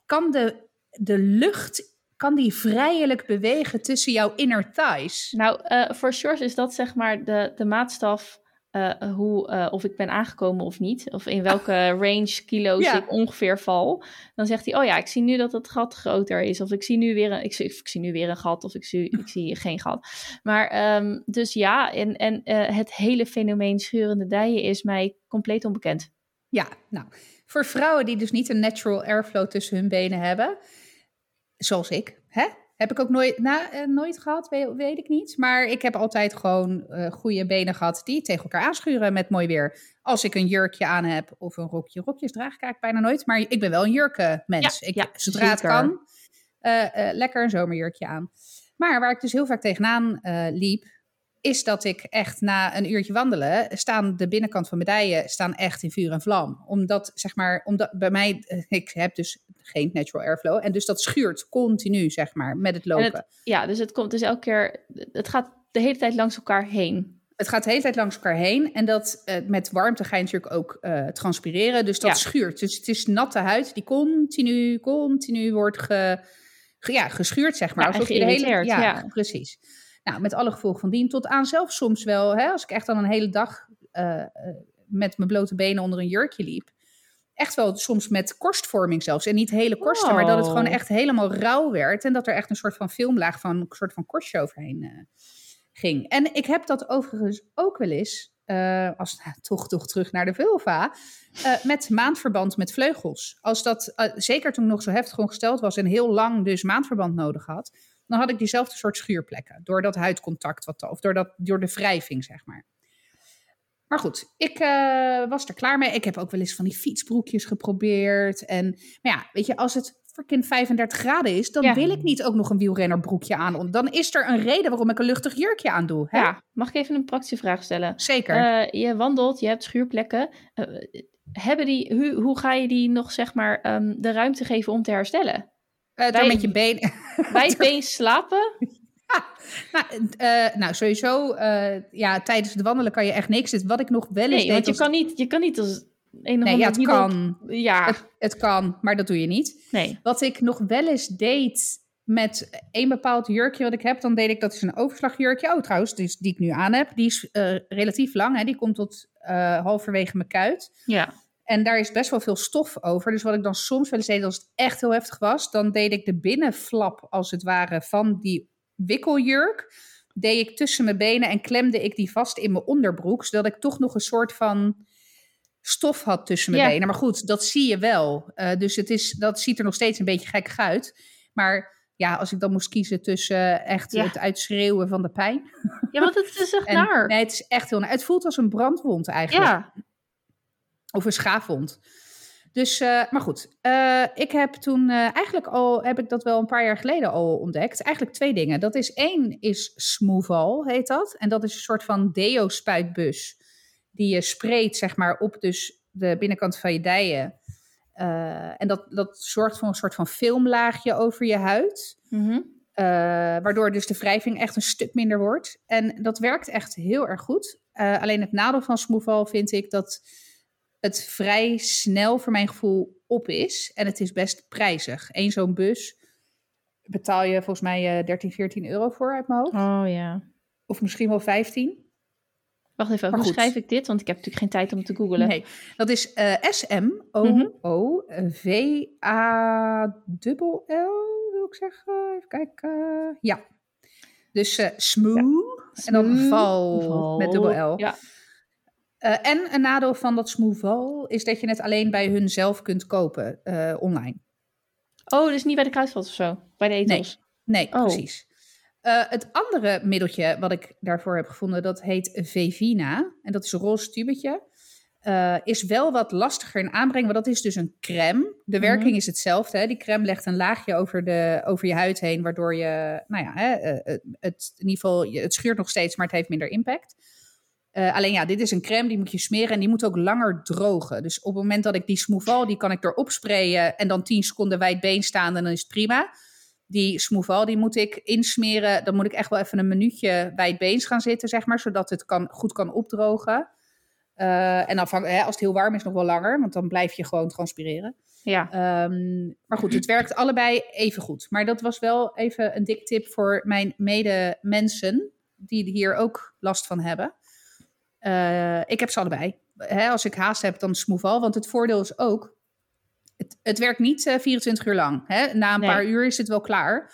Kan de, de lucht. Kan die vrijelijk bewegen tussen jouw inner thighs?
Nou, eh, voor Shores is dat zeg maar de, de maatstaf eh, hoe, eh, of ik ben aangekomen of niet. Of in welke range kilo's
Ja.
ik ongeveer val. Dan zegt hij, oh ja, ik zie nu dat het gat groter is. Of ik zie nu weer een, ik zie, ik zie nu weer een gat. Of ik zie, ik zie geen gat. Maar ehm, dus ja, en, en eh, het hele fenomeen schurende dijen is mij compleet onbekend.
Ja, nou, voor vrouwen die dus niet een natural airflow tussen hun benen hebben, zoals ik, hè? Heb ik ook nooit, na, eh, nooit gehad, weet, weet ik niet. Maar ik heb altijd gewoon eh goede benen gehad die tegen elkaar aanschuren met mooi weer. Als ik een jurkje aan heb of een rokje. Rokjes draag ik eigenlijk bijna nooit, maar ik ben wel een jurkenmens.
Ja,
ik,
ja,
zodra het kan, eh, lekker een zomerjurkje aan. Maar waar ik dus heel vaak tegenaan liep, is dat ik echt na een uurtje wandelen, staan de binnenkant van mijn dijen staan echt in vuur en vlam. Omdat, zeg maar, omdat bij mij, eh, ik heb dus geen natural airflow. En dus dat schuurt continu, zeg maar, met het lopen.
En
het...
Ja, dus het komt dus elke keer, het gaat de hele tijd langs elkaar heen.
gaat de hele tijd langs elkaar heen. En dat eh, met warmte ga je natuurlijk ook eh, transpireren. Dus dat
Ja.
schuurt. Dus het is natte huid die continu, continu wordt ge, ge- ja, geschuurd, zeg maar.
Ja,
Alsof je de hele, ja,
ja.
precies. Nou, met alle gevolgen van dien. Tot aan zelfs soms wel, hè, als ik echt dan een hele dag eh, eh, met mijn blote benen onder een jurkje liep. Echt wel soms met korstvorming zelfs. En niet hele korsten, maar dat het gewoon echt helemaal rauw werd. En dat er echt een soort van filmlaag van een soort van korstje overheen eh, ging. En ik heb dat overigens ook wel eens, als nou, toch, toch terug naar de vulva, met maandverband met vleugels. Als dat, zeker toen ik nog zo heftig ongesteld was en heel lang dus maandverband nodig had, dan had ik diezelfde soort schuurplekken. Door dat huidcontact, wat, of door, dat, door de wrijving, zeg maar. Maar goed, ik eh, was er klaar mee. Ik heb ook wel eens van die fietsbroekjes geprobeerd. En, maar ja, weet je, als het freaking 35 graden is, dan
Ja.
wil ik niet ook nog een wielrennerbroekje aan. Dan is er een reden waarom ik een luchtig jurkje aan doe. Hè?
Ja, mag ik even een praktische vraag stellen?
Zeker.
Eh, je wandelt, je hebt schuurplekken. Eh, hebben die, hoe, hoe ga je die nog zeg maar ehm, de ruimte geven om te herstellen?
Eh, door
wij-
met je been.
Wijdbeen slapen?
nou, eh, nou, sowieso, eh, ja, tijdens het wandelen kan je echt niks. Dus Wat ik nog wel eens
Nee,
deed
want je
als-
kan niet, je kan niet als een of
Nee, ja, het kan.
Ja,
Het, het kan, maar dat doe je niet.
nee.
Wat ik nog wel eens deed met een bepaald jurkje wat ik heb, dan deed ik dat is een overslagjurkje. Oh, trouwens, die, die ik nu aan heb, die is relatief lang. Hè? Die komt tot halverwege mijn kuit.
Ja,
En daar is best wel veel stof over. Dus wat ik dan soms wel eens deed, als het echt heel heftig was, dan deed ik de binnenflap, als het ware, van die wikkeljurk. Deed ik tussen mijn benen en klemde ik die vast in mijn onderbroek, zodat ik toch nog een soort van stof had tussen mijn
Ja.
benen. Maar goed, dat zie je wel. Eh, dus het is, dat ziet er nog steeds een beetje gek uit. Maar ja, als ik dan moest kiezen tussen echt
Ja.
het uitschreeuwen van de pijn.
ja want het is echt
En,
naar.
nee, het is echt heel naar. Het voelt als een brandwond eigenlijk.
ja,
Of een schaafwond. Dus, uh, maar goed, uh, ik heb toen uh, eigenlijk al, heb ik dat wel een paar jaar geleden al ontdekt. Eigenlijk twee dingen. Dat is één, is Smooval, heet dat. En dat is een soort van deo-spuitbus die je spreekt, zeg maar, op dus de binnenkant van je dijen. en dat, dat zorgt voor een soort van filmlaagje over je huid.
Mm -hmm.
waardoor dus de wrijving echt een stuk minder wordt. En dat werkt echt heel erg goed. alleen het nadeel van Smooval vind ik dat het vrij snel voor mijn gevoel op is. En het is best prijzig. Eén zo'n bus betaal je volgens mij 13, 14 euro voor uit mijn hoofd.
Oh ja.
Of misschien wel 15.
Wacht even, hoe schrijf ik dit? Want ik heb natuurlijk geen tijd om te googlen.
Nee, dat is uh, S-M-O-O-V-A-L-L, wil ik zeggen. Even kijken. Ja. Dus uh, smooth. Ja. En dan val, val met dubbel L.
Ja.
Uh, en een nadeel van dat Smoothal is dat je het alleen bij hun zelf kunt kopen uh, online.
Oh, dus niet bij de kruidvat of zo? Bij de etels?
Nee, nee oh. precies. Uh, het andere middeltje wat ik daarvoor heb gevonden, dat heet Vevina. En dat is een roze tubetje. is wel wat lastiger in aanbrengen, want dat is dus een crème. De
Mhm.
werking is hetzelfde. Hè? Die crème legt een laagje over, de, over je huid heen, waardoor je, nou ja, hè, het, het, in ieder geval, het schuurt nog steeds, maar het heeft minder impact. Uh, alleen ja, dit is een crème, die moet je smeren en die moet ook langer drogen. Dus op het moment dat ik die Smooval, die kan ik erop sprayen en dan 10 seconden wijd been staan en dan is het prima. Die Smooval, die moet ik insmeren. Dan moet ik echt wel even een minuutje wijd beens gaan zitten, zeg maar, zodat het kan, goed kan opdrogen. Uh, en afhang, hè, als het heel warm is, nog wel langer, want dan blijf je gewoon transpireren.
Ja.
Um, maar goed, het werkt allebei even goed. Maar dat was wel even een dik tip voor mijn medemensen, die hier ook last van hebben. Uh, ik heb ze allebei. Hè, als ik haast heb, dan Smooval. Want het voordeel is ook, het, het werkt niet uh, 24 uur lang. Hè? Na een
Nee.
paar uur is het wel klaar.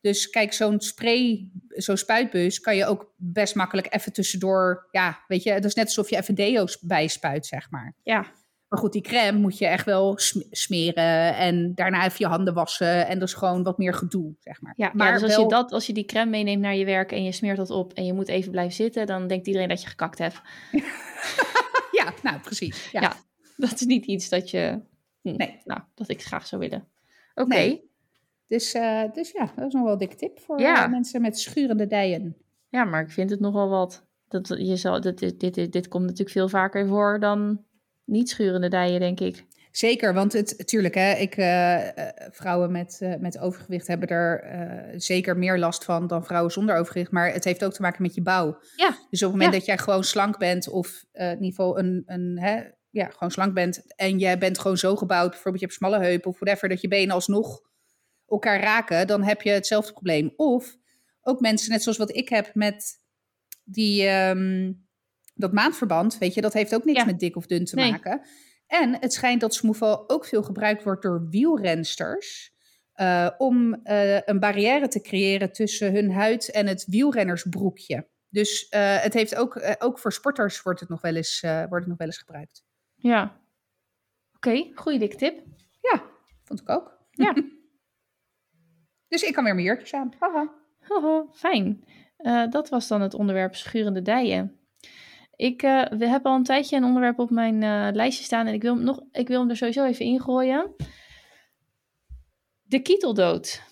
Dus kijk, zo'n spray, zo'n spuitbus kan je ook best makkelijk even tussendoor. Ja, weet je, het is net alsof je even deo's bijspuit, zeg maar.
Ja.
Maar goed, die crème moet je echt wel sm- smeren en daarna even je handen wassen. En dat is gewoon wat meer gedoe, zeg maar.
Ja,
maar
ja, dus als,
wel-
je dat, als je die crème meeneemt naar je werk en je smeert dat op en je moet even blijven zitten, dan denkt iedereen dat je gekakt hebt.
Ja, nou precies. Ja.
Ja. Dat is niet iets dat je, hm,
Nee.
nou, dat ik graag zou willen. Oké,
Nee. Dus, eh, dus ja, dat is nog wel een dikke tip voor
Ja.
eh, mensen met schurende dijen.
ja, maar ik vind het nogal wat. Dat, je zal, dit, dit, dit, dit komt natuurlijk veel vaker voor dan niet schurende dijen, denk ik.
Zeker, want het, tuurlijk, hè, ik, eh, eh, vrouwen met, eh, met overgewicht hebben er zeker meer last van dan vrouwen zonder overgewicht. Maar het heeft ook te maken met je bouw.
Ja.
Dus op het moment
Ja.
dat jij gewoon slank bent, of in ieder geval een, een hè, ja, gewoon slank bent, en jij bent gewoon zo gebouwd, bijvoorbeeld je hebt smalle heupen of whatever, dat je benen alsnog elkaar raken, dan heb je hetzelfde probleem. Of ook mensen, net zoals wat ik heb met die, ehm, dat maandverband, weet je, dat heeft ook niks
Ja.
met dik of dun te
Nee.
maken. En het schijnt dat Smoeval ook veel gebruikt wordt door wielrensters. eh, om eh, een barrière te creëren tussen hun huid en het wielrennersbroekje. Dus eh, het heeft ook, ook voor sporters wordt het nog wel eens, wordt het nog wel eens gebruikt.
Ja. Oké, goede dikke tip.
Ja, vond ik ook.
Ja.
dus ik kan weer mijn jurkjes aan. Haha.
Haha, fijn. Dat was dan het onderwerp schurende dijen. Ik eh, we hebben al een tijdje een onderwerp op mijn eh, lijstje staan en ik wil, hem nog, ik wil hem er sowieso even ingooien. De kieteldood.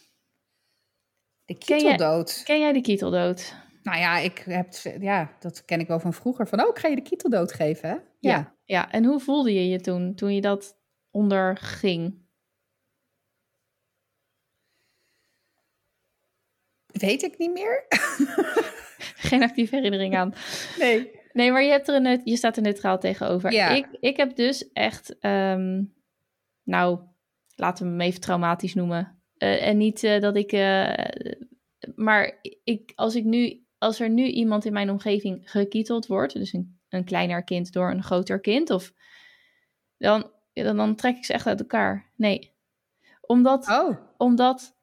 De kieteldood.
Ken jij de kieteldood?
Nou ja, ik heb, ja, dat ken ik wel van vroeger. Van, oh, ik ga je de kieteldood geven, hè? Ja.
Ja, en hoe voelde je je toen, toen je dat onderging?
Weet ik niet meer.
Geen actieve herinnering aan.
Nee.
Nee, maar je, hebt er een, je staat er neutraal tegenover.
Ja.
Ik, ik heb dus echt, ehm, nou, laten we hem even traumatisch noemen. Eh, en niet eh, dat ik, eh, maar ik, als, ik nu, als er nu iemand in mijn omgeving gekieteld wordt, dus een, een kleiner kind door een groter kind, of, dan, dan, dan trek ik ze echt uit elkaar. Nee, omdat
Oh,
omdat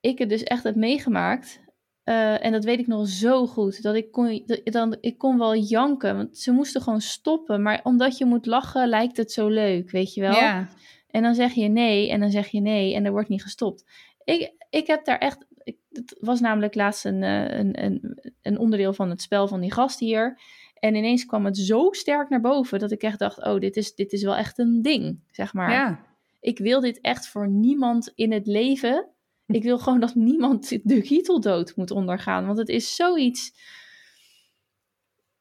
ik het dus echt heb meegemaakt. Eh, en dat weet ik nog zo goed. Dat ik kon, dat- dan, ik kon wel janken. Want ze moesten gewoon stoppen. Maar omdat je moet lachen, lijkt het zo leuk. Weet je wel?
ja.
En dan zeg je nee. En dan zeg je nee. En er wordt niet gestopt. Ik, ik heb daar echt. Ik, het was namelijk laatst een, eh, een, een, een onderdeel van het spel van die gast hier. En ineens kwam het zo sterk naar boven dat ik echt dacht: oh, dit is, dit is wel echt een ding, zeg maar.
Ja.
Ik wil dit echt voor niemand in het leven. Ik wil gewoon dat niemand de gieteldood moet ondergaan. Want het is zoiets.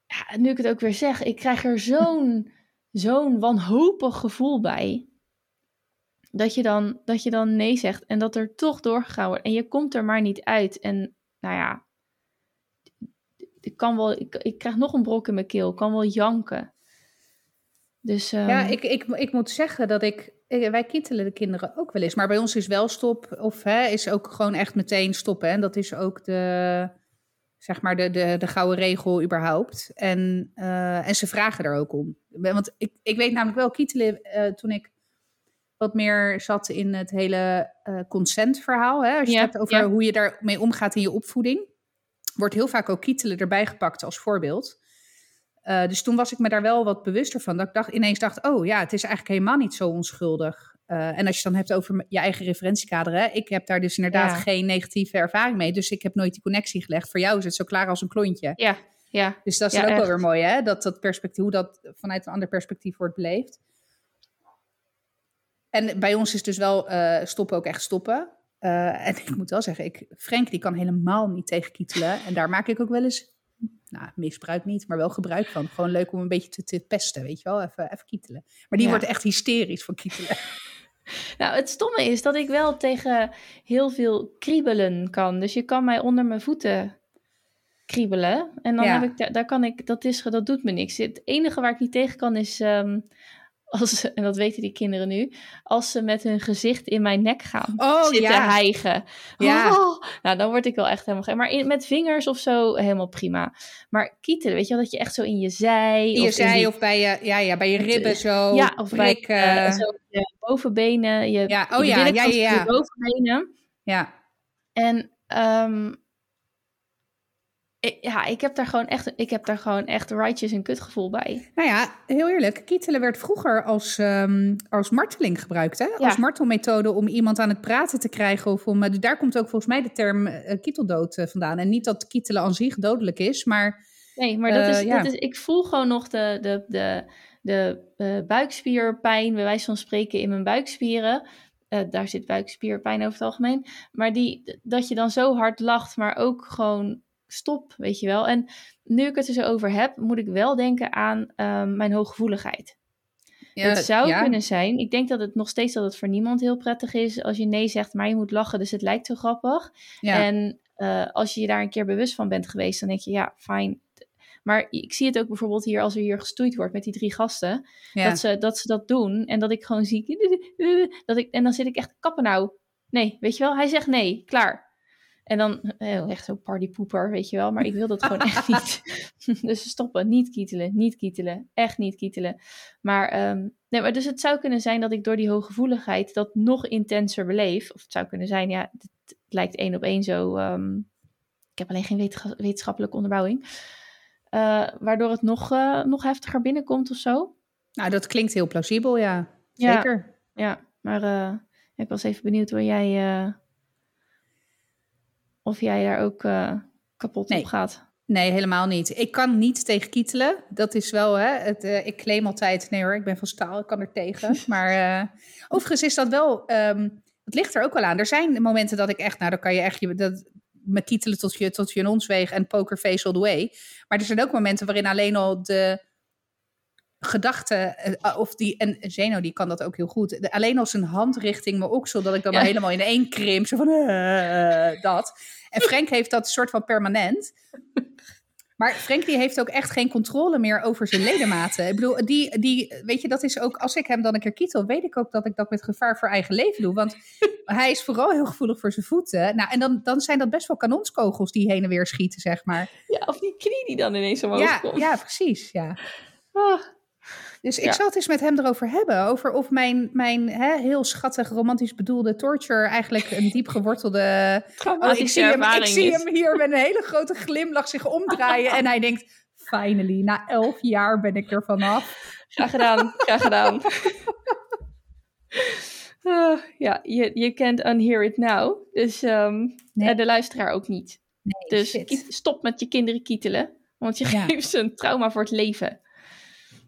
Ja, nu ik het ook weer zeg, ik krijg er zo'n zo'n wanhopig gevoel bij. Dat je, dan, dat je dan nee zegt en dat er toch doorgegaan wordt. En je komt er maar niet uit. En nou ja, ik, kan wel, ik, ik krijg nog een brok in mijn keel. Ik kan wel janken. Dus, um...
Ja, ik, ik, ik moet zeggen dat ik, Wij kietelen de kinderen ook wel eens. Maar bij ons is wel stop. Of hè, is ook gewoon echt meteen stoppen. En dat is ook de zeg maar de, de, de gouden regel überhaupt. En, uh, en ze vragen er ook om. Want ik, ik weet namelijk wel, kietelen, uh, toen ik wat meer zat in het hele uh, consentverhaal. Hè? Als je ja, het hebt over ja. hoe je daarmee omgaat in je opvoeding. Wordt heel vaak ook kietelen erbij gepakt als voorbeeld. Dus toen was ik me daar wel wat bewuster van. Dat ik dacht, ineens dacht, oh ja, het is eigenlijk helemaal niet zo onschuldig. Uh, en als je dan hebt over je eigen referentiekader, hè, ik heb daar dus inderdaad ja. geen negatieve ervaring mee. Dus ik heb nooit die connectie gelegd. Voor jou is het zo klaar als een klontje.
Ja, ja.
Dus dat is
ja,
ook
echt.
wel weer mooi, hè? Dat, dat perspectief, hoe dat vanuit een ander perspectief wordt beleefd. En bij ons is dus wel uh, stoppen ook echt stoppen. Uh, en ik moet wel zeggen, ik, Frank die kan helemaal niet tegen kietelen. En daar maak ik ook wel eens, nou misbruik niet, maar wel gebruik van. Gewoon leuk om een beetje te, te pesten, weet je wel. Even, even kietelen. Maar die
Ja.
wordt echt hysterisch van kietelen.
Nou, het stomme is dat ik wel tegen heel veel kriebelen kan. Dus je kan mij onder mijn voeten kriebelen. En dan
Ja.
heb ik, daar, daar kan ik, dat, is, dat doet me niks. Het enige waar ik niet tegen kan is, ehm, als, en dat weten die kinderen nu, als ze met hun gezicht in mijn nek gaan
Oh,
zitten
ja.
hijgen.
Ja.
Oh, nou, dan word ik wel echt helemaal gek. Maar in, met vingers of zo, helemaal prima. Maar kietelen, weet je wel, dat je echt zo in je zij...
In je
in
zij
die-
of bij je, ja, ja, bij je ribben zo.
ja, of bij eh, zo je bovenbenen, je,
Ja,
je
oh ja, ja, ja, ja.
je bovenbenen.
ja.
En ehm, ik, ja, ik heb daar gewoon echt, ik heb daar gewoon echt righteous en kutgevoel bij.
Nou ja, heel eerlijk. Kietelen werd vroeger als, ehm, als marteling gebruikt. Hè? Als martelmethode om iemand aan het praten te krijgen. Of om, eh, daar komt ook volgens mij de term eh, kieteldood eh, vandaan. En niet dat kietelen aan zich dodelijk is, maar...
Nee, maar dat, is,
ja.
dat is, ik voel gewoon nog de, de, de, de buikspierpijn, bij wijze van spreken, in mijn buikspieren. Daar zit buikspierpijn over het algemeen. Maar die, dat je dan zo hard lacht, maar ook gewoon stop, weet je wel. En nu ik het er zo over heb, moet ik wel denken aan ehm, mijn hooggevoeligheid.
Ja,
het zou
ja.
kunnen zijn. Ik denk dat het nog steeds dat het voor niemand heel prettig is als je nee zegt, maar je moet lachen, dus het lijkt zo grappig.
Ja.
En eh, als je je daar een keer bewust van bent geweest, dan denk je, ja, fijn. Maar ik zie het ook bijvoorbeeld hier als er hier gestoeid wordt met die drie gasten. Dat, ze, dat ze dat doen en dat ik gewoon zie. Dat ik, en dan zit ik echt, kappen nou. Nee, weet je wel? Hij zegt nee, klaar. En dan eh, echt zo'n partypoeper, weet je wel. Maar ik wil dat gewoon echt niet. dus stoppen, niet kietelen, niet kietelen. Echt niet kietelen. Maar, ehm, nee, maar dus het zou kunnen zijn dat ik door die hooggevoeligheid dat nog intenser beleef. Of het zou kunnen zijn, ja, het, lijkt één op één zo. ehm, ik heb alleen geen wetenschappelijke onderbouwing. Eh, waardoor het nog, eh, nog heftiger binnenkomt of zo.
Nou, dat klinkt heel plausibel, ja. Zeker.
Ja, maar ik was even benieuwd hoe jij. Of jij daar ook eh, kapot
Nee.
op gaat.
Nee, helemaal niet. Ik kan niet tegen kietelen. Dat is wel, hè. Het, eh, ik claim altijd, nee hoor, ik ben van staal, ik kan er tegen. Maar eh, overigens is dat wel, ehm, het ligt er ook wel aan. Er zijn momenten dat ik echt, nou dan kan je echt je, dat, me kietelen tot je, tot je een ons en pokerface all the way. Maar er zijn ook momenten waarin alleen al de gedachte, eh, of die, en Zeno die kan dat ook heel goed. De- alleen als een hand richting mijn oksel, dat ik dan
Ja.
helemaal in één krimp, zo van eh, eh, dat. En Frank heeft dat soort van permanent. Maar Frank die heeft ook echt geen controle meer over zijn ledematen. Ik bedoel, die, die, weet je, dat is ook, als ik hem dan een keer kietel, weet ik ook dat ik dat met gevaar voor eigen leven doe. Want hij is vooral heel gevoelig voor zijn voeten. Nou, en dan, dan zijn dat best wel kanonskogels die heen en weer schieten, zeg maar.
Ja, of die knie die dan ineens omhoog
Ja,
komt.
ja, precies, ja.
Ah,
Dus ik
Ja.
zal het eens met hem erover hebben. Over of mijn, mijn hè, heel schattig, romantisch bedoelde torture eigenlijk een diep gewortelde. Oh, ik zie, hem, ik zie hem hier met een hele grote glimlach zich omdraaien. en hij denkt: finally, na elf jaar ben ik er vanaf.
Graag gedaan, graag gedaan. Ah, ja, je, je kent unhear it now. Dus ehm,
Nee.
en de luisteraar ook niet.
Nee,
Dus
shit.
stop met je kinderen kietelen. Want je
Ja.
geeft ze een trauma voor het leven.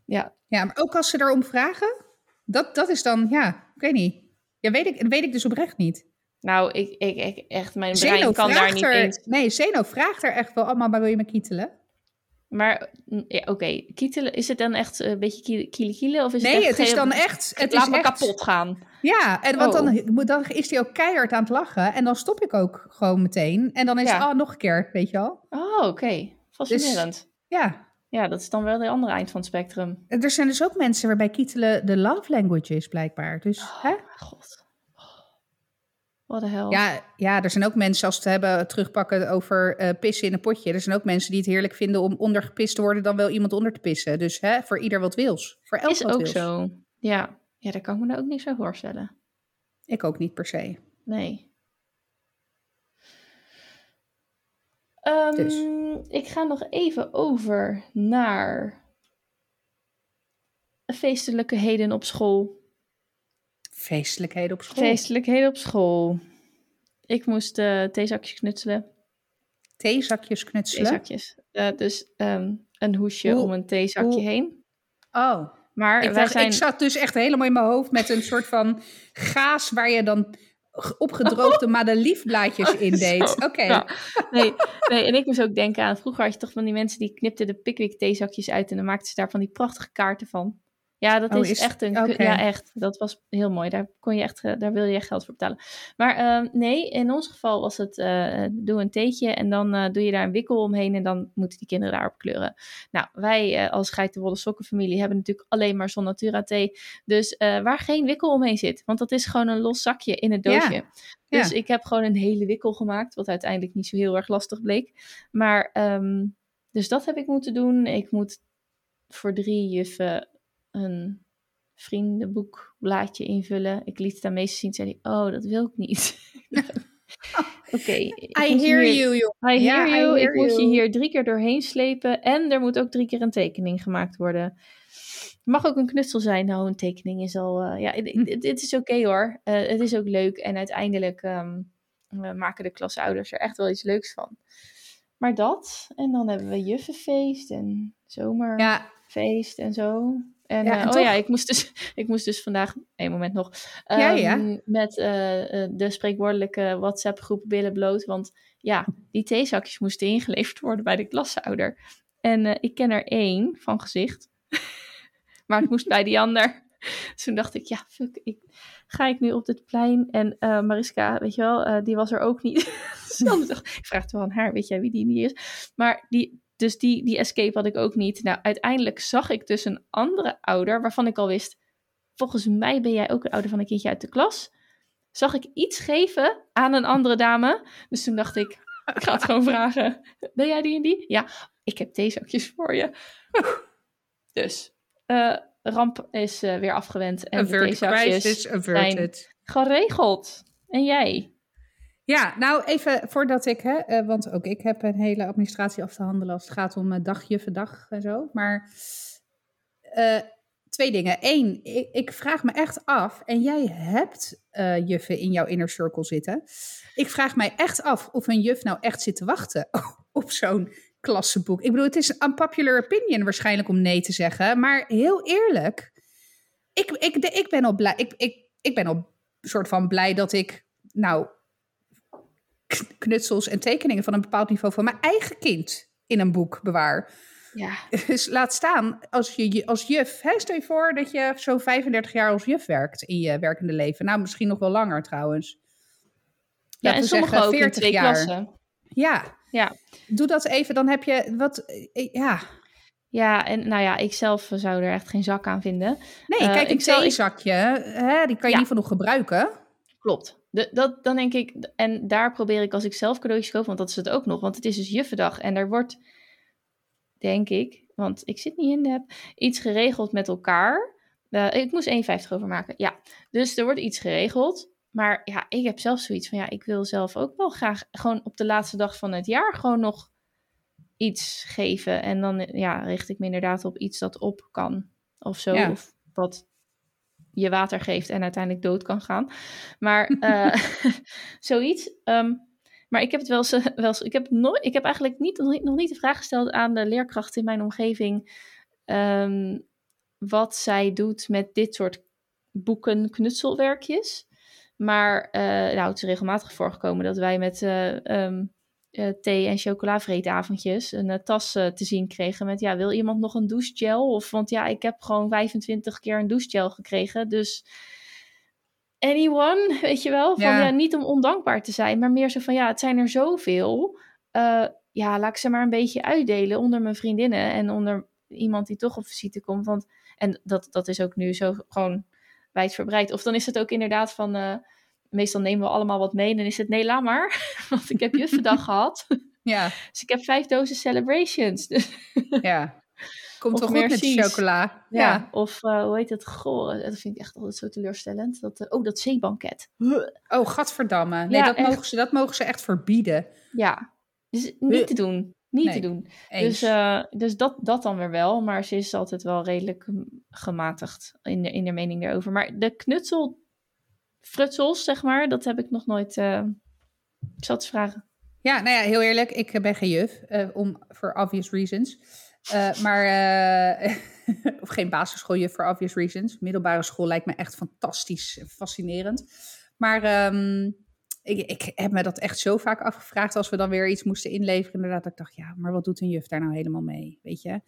Ja,
Ja, maar ook als ze erom vragen, dat, dat is dan, ja, ik weet niet. Ja, weet ik, weet ik dus oprecht niet.
nou, ik, ik, ik echt, mijn
Zeno
brein kan daar niet
er,
eens.
Nee, Zeno vraagt er echt wel allemaal, maar wil je me kietelen?
Maar, mm, ja, oké, kietelen, is het dan echt een beetje kiele kiele? Of is
Nee,
het, echt
het is dan echt... Het
laat
is
me
echt,
kapot gaan.
Ja, en want
Oh.
dan, moet- dan is hij ook keihard aan het lachen. En dan stop ik ook gewoon meteen. En dan is
Ja.
het, oh, nog een keer, weet je wel.
Oh, oké. Fascinerend.
Ja,
Ja, dat is dan wel de andere eind van het spectrum.
Er zijn dus ook mensen waarbij kietelen de love language is, blijkbaar. Dus, hè?
Oh, God. Wat de hel.
Ja, ja, er zijn ook mensen, als we het hebben terugpakken over eh, pissen in een potje. Er zijn ook mensen die het heerlijk vinden om onder gepist te worden dan wel iemand onder te pissen. Dus hè, voor ieder wat wils. Voor elk
is
wat
ook
wils.
zo. Ja. ja, daar kan ik me nou ook niks bij voorstellen.
Ik ook niet per se.
Nee. Ehm,
Dus.
Ik ga nog even over naar feestelijkheden op school.
Feestelijkheden op school.
Feestelijkheden op school. Ik moest eh theezakjes knutselen.
Theezakjes knutselen.
Theezakjes. Eh, dus ehm, een hoesje
Hoe-
om een theezakje
hoe-
heen.
Oh,
Maar
ik,
wij
dacht,
zijn...
ik zat dus echt helemaal in mijn hoofd met een soort van gaas waar je dan opgedroogde madeliefblaadjes in deed. Oké.
ja. Nee, nee, en ik moest ook denken aan... Vroeger had je toch van die mensen die knipten de Pickwick theezakjes uit... en dan maakten ze daar van die prachtige kaarten van. Ja, dat
Oh,
is,
is-
echt een... Ja, echt. Dat was heel mooi. Daar, kon je echt, eh, daar wil je echt geld voor betalen. Maar ehm, nee, in ons geval was het... eh, doe een theetje en dan eh, doe je daar een wikkel omheen... en dan moeten die kinderen daarop kleuren. Nou, wij eh, als geitenwolle sokkenfamilie... hebben natuurlijk alleen maar Zon Natura thee. Dus eh, waar geen wikkel omheen zit. Want dat is gewoon een los zakje in het
Ja.
doosje. Dus
Ja.
ik heb gewoon een hele wikkel gemaakt, wat uiteindelijk niet zo heel erg lastig bleek. Maar, ehm, dus dat heb ik moeten doen. Ik moet voor drie juffen een vriendenboekblaadje invullen. Ik liet het aan meester zien, zei hij, oh, dat wil ik niet. Oké. ik
I hear
hier-
you, joh.
I hear you.
hear
ik moet je hier drie keer doorheen slepen. En er moet ook drie keer een tekening gemaakt worden. Het mag ook een knutsel zijn. Nou, een tekening is al... eh, ja, het-
Hm.
is oké hoor. Eh, het is ook leuk. En uiteindelijk ehm, eh, maken de klasouders er echt wel iets leuks van. Maar dat. En dan hebben we juffenfeest en zomerfeest
Ja,
en zo. En,
Ja,
eh, oh
toch-
ja, ik moest dus, ik moest dus vandaag, één moment nog,
Ja, ja.
ehm, met eh, eh, de spreekwoordelijke WhatsApp-groep Billen Bloot. Want ja, die theezakjes moesten ingeleverd worden bij de klasouder. En ik ken er één van gezicht, maar het moest bij die ander. Dus toen dacht ik, ja, fuck, ik, ga ik nu op dit plein? En Mariska, weet je wel, die was er ook niet. dus dan dacht ik, ik vraag het wel aan haar, weet jij wie die niet is? Maar die, dus die, die escape had ik ook niet. Nou, uiteindelijk zag ik dus een andere ouder, waarvan ik al wist, volgens mij ben jij ook een ouder van een kindje uit de klas. Zag ik iets geven aan een andere dame. Dus toen dacht ik, ik ga het gewoon vragen. Ben jij die en die? Ja, ik heb theezakjes voor je. Dus, eh, ramp is eh, weer afgewend. En de
averted
theezakjes
crisis, averted.
geregeld. En jij?
Ja, nou even voordat ik, hè, eh, want ook ik heb een hele administratie af te handelen als het gaat om uh, dagje dag en zo. Maar eh, twee dingen. Eén, ik, ik, vraag me echt af, en jij hebt juffen in jouw inner circle zitten. Ik vraag mij echt af of een juf nou echt zit te wachten op zo'n klassenboek. Ik bedoel, het is een unpopular opinion waarschijnlijk om nee te zeggen. Maar heel eerlijk, ik, ik, ik ben al blij. Ik, ik, ik ben al soort van blij dat ik, nou, knutsels en tekeningen van een bepaald niveau van mijn eigen kind in een boek bewaar.
Ja.
Dus laat staan, als, je, als juf, hè, stel je voor dat je zo'n 35 jaar als juf werkt in je werkende leven. Nou, misschien nog wel langer trouwens.
Ja, en sommige ook in twee jaar. klassen.
Ja.
ja,
doe dat even, dan heb je wat, ja...
Ja, en nou ja, ik zelf zou er echt geen zak aan vinden.
Nee, kijk, een theezakje, hè, die kan je ja. in ieder geval nog gebruiken.
Klopt. De, dat, dan denk ik, en daar probeer ik als ik zelf cadeautjes koop, want dat is het ook nog. Want het is dus juffendag en er wordt, denk ik, want ik zit niet in de app, iets geregeld met elkaar. Uh, ik moest 1,50 overmaken, ja. Dus er wordt iets geregeld. Maar ja, ik heb zelf zoiets van, ja, ik wil zelf ook wel graag gewoon op de laatste dag van het jaar gewoon nog iets geven. En dan ja, richt ik me inderdaad op iets dat op kan of zo. Ja. Of wat je water geeft en uiteindelijk dood kan gaan. Maar uh, zoiets. Um, Maar ik heb het wel eens, wel eens ik, heb nooit, ik heb eigenlijk niet, nog, niet, de vraag gesteld aan de leerkrachten in mijn omgeving. ehm, wat zij doet met dit soort boeken, knutselwerkjes. Maar eh, nou, het is regelmatig voorgekomen dat wij met eh, ehm, eh, thee- en chocolavreetavondjes een eh, tas eh, te zien kregen met... Ja, wil iemand nog een douchegel? Of, want ja, ik heb gewoon 25 keer een douchegel gekregen, dus... Anyone, weet je wel? Van,
Ja.
ja. niet om ondankbaar te zijn, maar meer zo van... Ja, het zijn er zoveel. Eh, ja, laat ik ze maar een beetje uitdelen onder mijn vriendinnen... en onder iemand die toch op visite komt. Want, en dat, dat is ook nu zo gewoon wijdverbreid. Of dan is het ook inderdaad van... eh, meestal nemen we allemaal wat mee. En dan is het, nee, laat maar. Want ik heb juffendag gehad.
Ja,
Dus ik heb vijf dozen celebrations.
Ja. Komt wel goed met die chocola.
ja.
Ja.
Of eh, hoe heet het? Goh, dat vind ik echt altijd zo teleurstellend. Dat, eh, oh, dat zeebanket.
Oh, gadverdamme. Nee,
Ja,
dat,
echt.
mogen ze, dat mogen ze echt verbieden.
Ja, dus niet te doen. Niet
Nee,
te doen.
Eens.
Dus, eh, dus dat, dat dan weer wel. Maar ze is altijd wel redelijk mm, gematigd in de, in de mening daarover. Maar de knutselfrutsels, zeg maar, dat heb ik nog nooit... eh ik het eens vragen.
Ja, nou ja, heel eerlijk, ik ben geen juf, eh, om voor obvious reasons. Eh, maar, of geen basisschooljuf voor obvious reasons. Middelbare school lijkt me echt fantastisch, fascinerend. Maar ehm, ik, ik heb me dat echt zo vaak afgevraagd als we dan weer iets moesten inleveren. Inderdaad, dat ik dacht, ja, maar wat doet een juf daar nou helemaal mee, weet je?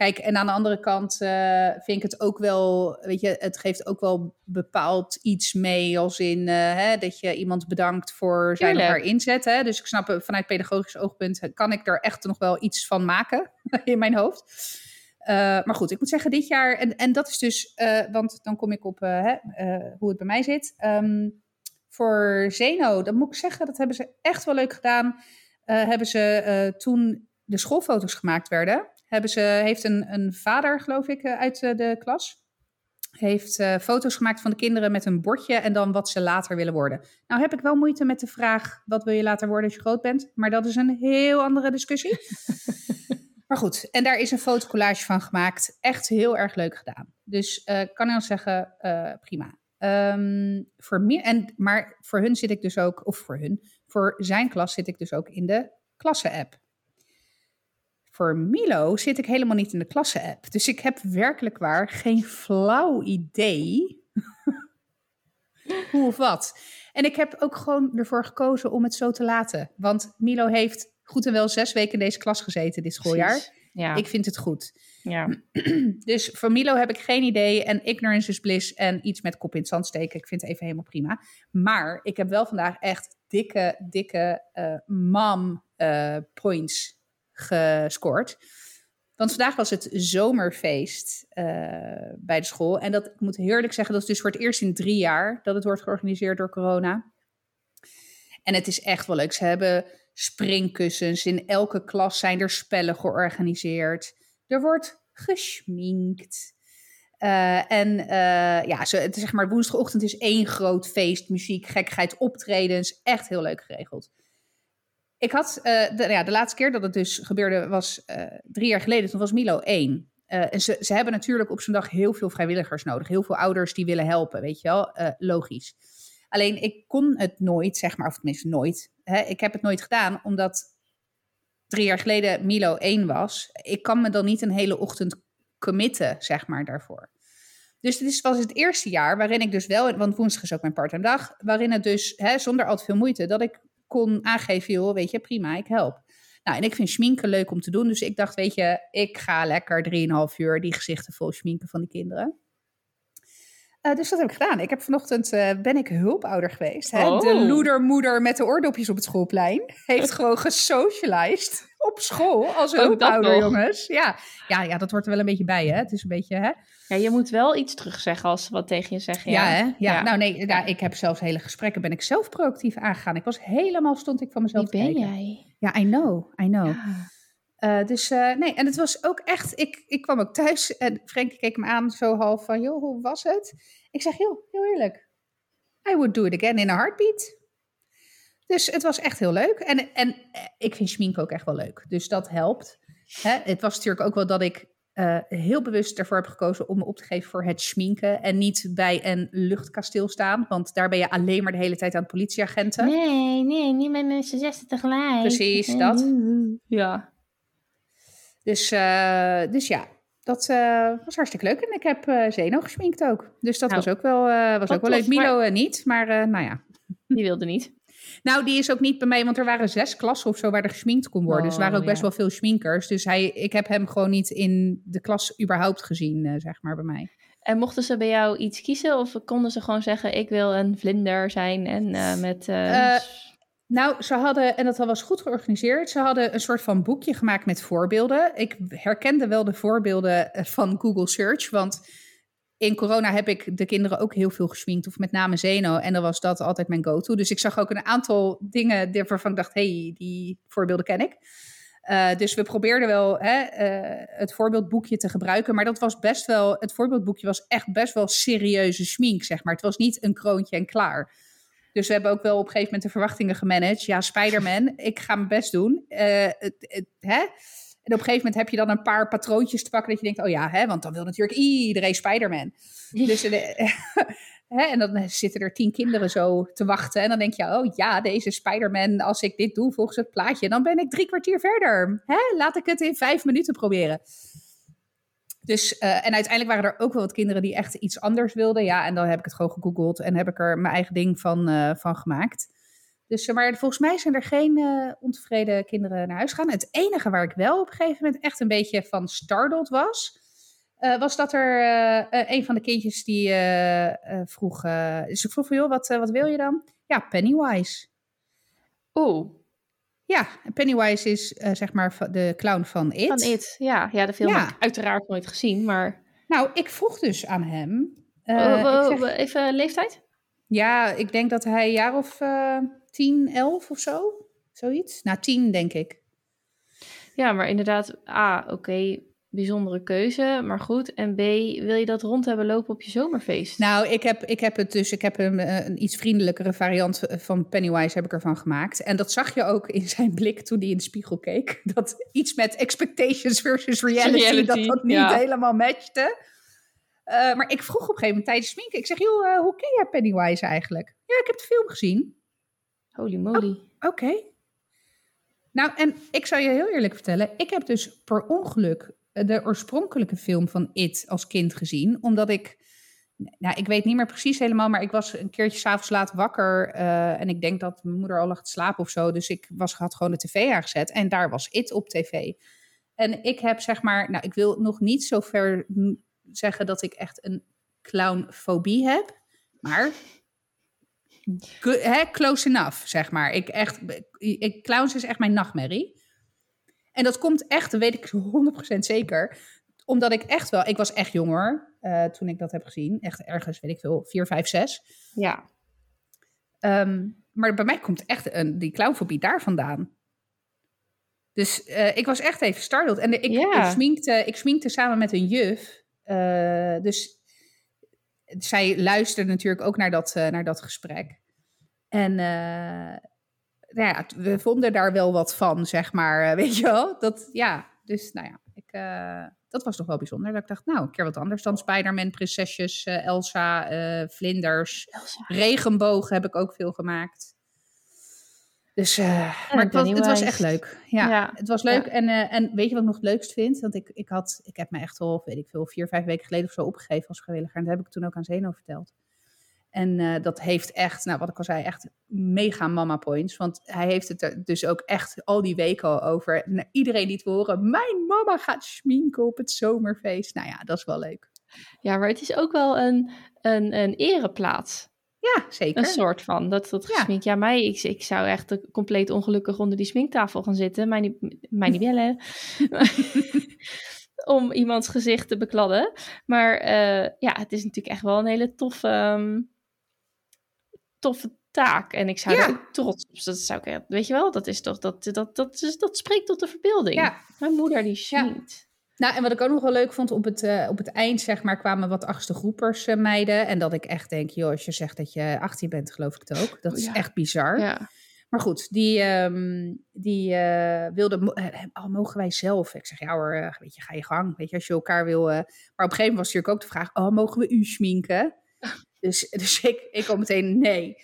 Kijk, en aan de andere kant eh, vind ik het ook wel, weet je, het geeft ook wel bepaald iets mee als in eh, hè, dat je iemand bedankt voor zijn of haar inzet. Hè? Dus ik snap vanuit pedagogisch oogpunt kan ik er echt nog wel iets van maken in mijn hoofd. Eh, maar goed, ik moet zeggen, dit jaar, en, en dat is dus, want dan kom ik op hè, hoe het bij mij zit. Ehm, voor Zeno, dan moet ik zeggen, dat hebben ze echt wel leuk gedaan. Hebben ze toen de schoolfoto's gemaakt werden, hebben ze, heeft een, een vader, geloof ik, eh, uit eh, de klas, heeft eh, foto's gemaakt van de kinderen met een bordje en dan wat ze later willen worden. Nou heb ik wel moeite met de vraag, wat wil je later worden als je groot bent? Maar dat is een heel andere discussie. maar goed, en daar is een fotocollage van gemaakt. Echt heel erg leuk gedaan. Dus eh kan ik wel zeggen, prima. Ehm, voor en, maar voor hun zit ik dus ook, of voor hun, voor zijn klas zit ik dus ook in de klasse-app. Voor Milo zit ik helemaal niet in de klasse-app. Dus ik heb werkelijk waar geen flauw idee hoe of wat. En ik heb ook gewoon ervoor gekozen om het zo te laten. Want Milo heeft goed en wel zes weken in deze klas gezeten dit schooljaar.
Ja,
Ik vind het goed.
ja.
Dus voor Milo heb ik geen idee. En ignorance is bliss. En iets met kop in het zand steken. Ik vind het even helemaal prima. Maar ik heb wel vandaag echt dikke, dikke eh mom eh, points gescoord. Want vandaag was het zomerfeest eh, bij de school. En dat, ik moet heerlijk zeggen, dat is dus voor het eerst in drie jaar dat het wordt georganiseerd door corona. En het is echt wel leuk. Ze hebben springkussens. In elke klas zijn er spellen georganiseerd. Er wordt geschminkt. Eh, en eh, ja, het is zeg maar woensdagochtend is één groot feest, muziek, gekkigheid, optredens. Echt heel leuk geregeld. Ik had, eh, de, ja, de laatste keer dat het dus gebeurde was eh, drie jaar geleden. Toen was Milo één. Eh, en ze, ze hebben natuurlijk op zo'n dag heel veel vrijwilligers nodig. Heel veel ouders die willen helpen, weet je wel. Logisch. Alleen ik kon het nooit, zeg maar, of tenminste nooit. Hè, ik heb het nooit gedaan, omdat drie jaar geleden Milo één was. Ik kan me dan niet een hele ochtend committen, zeg maar, daarvoor. Dus dit was het eerste jaar waarin ik dus wel, want woensdag is ook mijn part-time dag, waarin het dus hè, zonder al te veel moeite, dat ik kon aangeven, joh, weet je, prima, ik help. Nou, en ik vind schminken leuk om te doen, dus ik dacht, weet je, ik ga lekker 3,5 uur die gezichten vol schminken van die kinderen. Eh, dus dat heb ik gedaan. Ik heb vanochtend, eh, ben ik hulpouder geweest. Hè? De
Oh.
loedermoeder met de oordopjes op het schoolplein heeft gewoon gesocialized op school als
dat
hulpouder, jongens. Ja. Ja, ja, dat hoort er wel een beetje bij, hè. Het is een beetje, hè.
ja, je moet wel iets terugzeggen als ze wat tegen je zeggen.
Ja,
Ja,
hè? Ja.
Ja.
Nou nee, ja, ik heb zelfs hele gesprekken, ben ik zelf proactief aangegaan. Ik was helemaal, stond ik van
Wie
mezelf te
ben
kijken.
jij?
Ja, I know, I know.
Ja.
Eh, dus eh, nee, en het was ook echt, ik, ik kwam ook thuis en Frenkie keek me aan zo half van, joh, hoe was het? Ik zeg, joh, heel eerlijk, I would do it again in a heartbeat. Dus het was echt heel leuk. En, en eh, ik vind schmink ook echt wel leuk, dus dat helpt. Hè? Het was natuurlijk ook wel dat ik, heel bewust ervoor heb gekozen om me op te geven voor het schminken. En niet bij een luchtkasteel staan. Want daar ben je alleen maar de hele tijd aan politieagenten.
Nee, nee, niet met mensen zessen tegelijk.
Precies, dat.
Ja.
Dus, eh, dus ja, dat eh, was hartstikke leuk. En ik heb eh Zeno gesminkt ook. Dus dat
Nou,
was ook wel, was ook wel leuk.
maar-
Milo niet, maar nou ja.
Die wilde niet.
Nou, die is ook niet bij mij, want er waren zes klassen of zo waar er gesminkt kon worden. dus er waren ook
Oh,
best
ja.
wel veel schminkers. Dus hij, ik heb hem gewoon niet in de klas überhaupt gezien, zeg maar, bij mij.
En mochten ze bij jou iets kiezen of konden ze gewoon zeggen: Ik wil een vlinder zijn en met.
Nou, ze hadden, en dat was goed georganiseerd, ze hadden een soort van boekje gemaakt met voorbeelden. Ik herkende wel de voorbeelden eh, van Google Search, want in corona heb ik de kinderen ook heel veel gesminkt, of met name Zeno, en dan was dat altijd mijn go-to. Dus ik zag ook een aantal dingen waarvan ik dacht, hey, die voorbeelden ken ik. Eh, dus we probeerden wel hè, eh, het voorbeeldboekje te gebruiken, maar dat was best wel, het voorbeeldboekje was echt best wel serieuze smink, zeg maar. Het was niet een kroontje en klaar. Dus we hebben ook wel op een gegeven moment de verwachtingen gemanaged. Ja, Spider-Man, ik ga mijn best doen. Eh, het, het, hè? En op een gegeven moment heb je dan een paar patroontjes te pakken dat je denkt, oh ja, hè, want dan wil natuurlijk iedereen Spider-Man. Dus, eh, hè, en dan zitten er tien kinderen zo te wachten. En dan denk je, oh ja, deze Spider-Man, als ik dit doe volgens het plaatje, dan ben ik drie kwartier verder. Hè? Laat ik het in vijf minuten proberen. Dus, eh, en uiteindelijk waren er ook wel wat kinderen die echt iets anders wilden. Ja, en dan heb ik het gewoon gegoogeld en heb ik er mijn eigen ding van, eh, van gemaakt. Dus, eh, maar volgens mij zijn er geen ontevreden kinderen naar huis gegaan. Het enige waar ik wel op een gegeven moment echt een beetje van startled was, was dat er een van de kindjes die vroeg, dus ik vroeg van joh, wat, wat wil je dan? Ja, Pennywise.
Oeh,
Ja, en Pennywise is eh, zeg maar de clown van It.
van It. Ja, ja, de film
Ja.
heb ik uiteraard nooit gezien, maar.
Nou, ik vroeg dus aan hem. eh,
Oh, oh,
zeg-
Even leeftijd?
Ja, ik denk dat hij een jaar of eh 10, 11 of zo. Zoiets. Nou, 10 denk ik.
Ja, maar inderdaad, A, oké, bijzondere keuze, maar goed. En B, wil je dat rond hebben lopen op je zomerfeest?
Nou, ik heb, ik heb het dus, ik heb een, eh, een iets vriendelijkere variant van Pennywise heb ik ervan gemaakt. En dat zag je ook in zijn blik toen hij in de spiegel keek. Dat iets met expectations versus reality,
Reality,
dat dat niet
ja.
helemaal matchte. Eh, maar ik vroeg op een gegeven moment tijdens sminken, ik zeg, joh, eh, hoe ken jij Pennywise eigenlijk? Ja, ik heb de film gezien.
Holy moly.
Oké. Nou, en ik zou je heel eerlijk vertellen, ik heb dus per ongeluk eh, de oorspronkelijke film van It als kind gezien, omdat ik, nou, ik weet niet meer precies helemaal, maar ik was een keertje s'avonds laat wakker eh, en ik denk dat mijn moeder al lag te slapen of zo, dus ik was, had gewoon de tv aangezet en daar was It op tv. En ik heb zeg maar, nou, ik wil nog niet zo ver zeggen dat ik echt een clownfobie heb, maar close enough, zeg maar. Ik echt, ik, clowns is echt mijn nachtmerrie. En dat komt echt, dat weet ik 100% zeker. Omdat ik echt wel, ik was echt jonger eh, toen ik dat heb gezien. Echt ergens, weet ik veel, 4, 5, 6.
Ja.
Ehm, maar bij mij komt echt een, die clownfobie daar vandaan. Dus eh, ik was echt even startled. En de- ik,
Ja.
ik, sminkte, ik sminkte samen met een juf. Eh, dus zij luisterde natuurlijk ook naar dat, naar dat gesprek. En nou ja, we vonden daar wel wat van, zeg maar. eh, weet je wel? Dat, ja, dus nou ja, ik, eh, dat was toch wel bijzonder. Dat ik dacht, nou, een keer wat anders dan Spider-Man, prinsesjes, eh, Elsa, vlinders.
Elsa.
Regenbogen heb ik ook veel gemaakt. Dus, eh, maar het was, het was echt leuk. Ja,
Ja,
het was leuk. En, en weet je wat ik nog het leukst vind? Want ik, ik, had, ik heb me echt al, weet ik veel, vier, vijf weken geleden of zo opgegeven als vrijwilliger. En dat heb ik toen ook aan Zeno verteld. En eh, dat heeft echt, nou wat ik al zei, echt mega mama points. Want hij heeft het er dus ook echt al die weken al over. En iedereen die het wil horen, mijn mama gaat schminken op het zomerfeest. Nou ja, dat is wel leuk.
Ja, maar het is ook wel een, een, een ereplaats.
Ja, zeker.
Een soort van. Dat, dat
Ja.
gesminkt. Ja, mij, ik, ik zou echt compleet ongelukkig onder die sminktafel gaan zitten. Mij niet, mij niet bellen. Om iemands gezicht te bekladden. Maar eh, ja, het is natuurlijk echt wel een hele toffe, ehm, toffe taak. En ik zou
Ja.
er ook trots op zijn. Dat zou ik weet je wel, dat is toch, dat, dat, dat, is, dat spreekt tot de verbeelding.
Ja.
Mijn moeder die schminkt.
Nou, en wat ik ook nog wel leuk vond, op het, eh, op het eind zeg maar, kwamen wat achtste groepers eh, meiden. En dat ik echt denk, joh, als je zegt dat je 18 bent, geloof ik het ook. Dat is
Ja.
echt bizar.
Ja.
Maar goed, die, ehm, die uh, wilde, oh, mogen wij zelf? Ik zeg, ja hoor, weet je, ga je gang. Weet je, als je elkaar wil. maar op een gegeven moment was natuurlijk ook de vraag, oh, mogen we u schminken? Dus, dus ik, ik kom meteen, nee.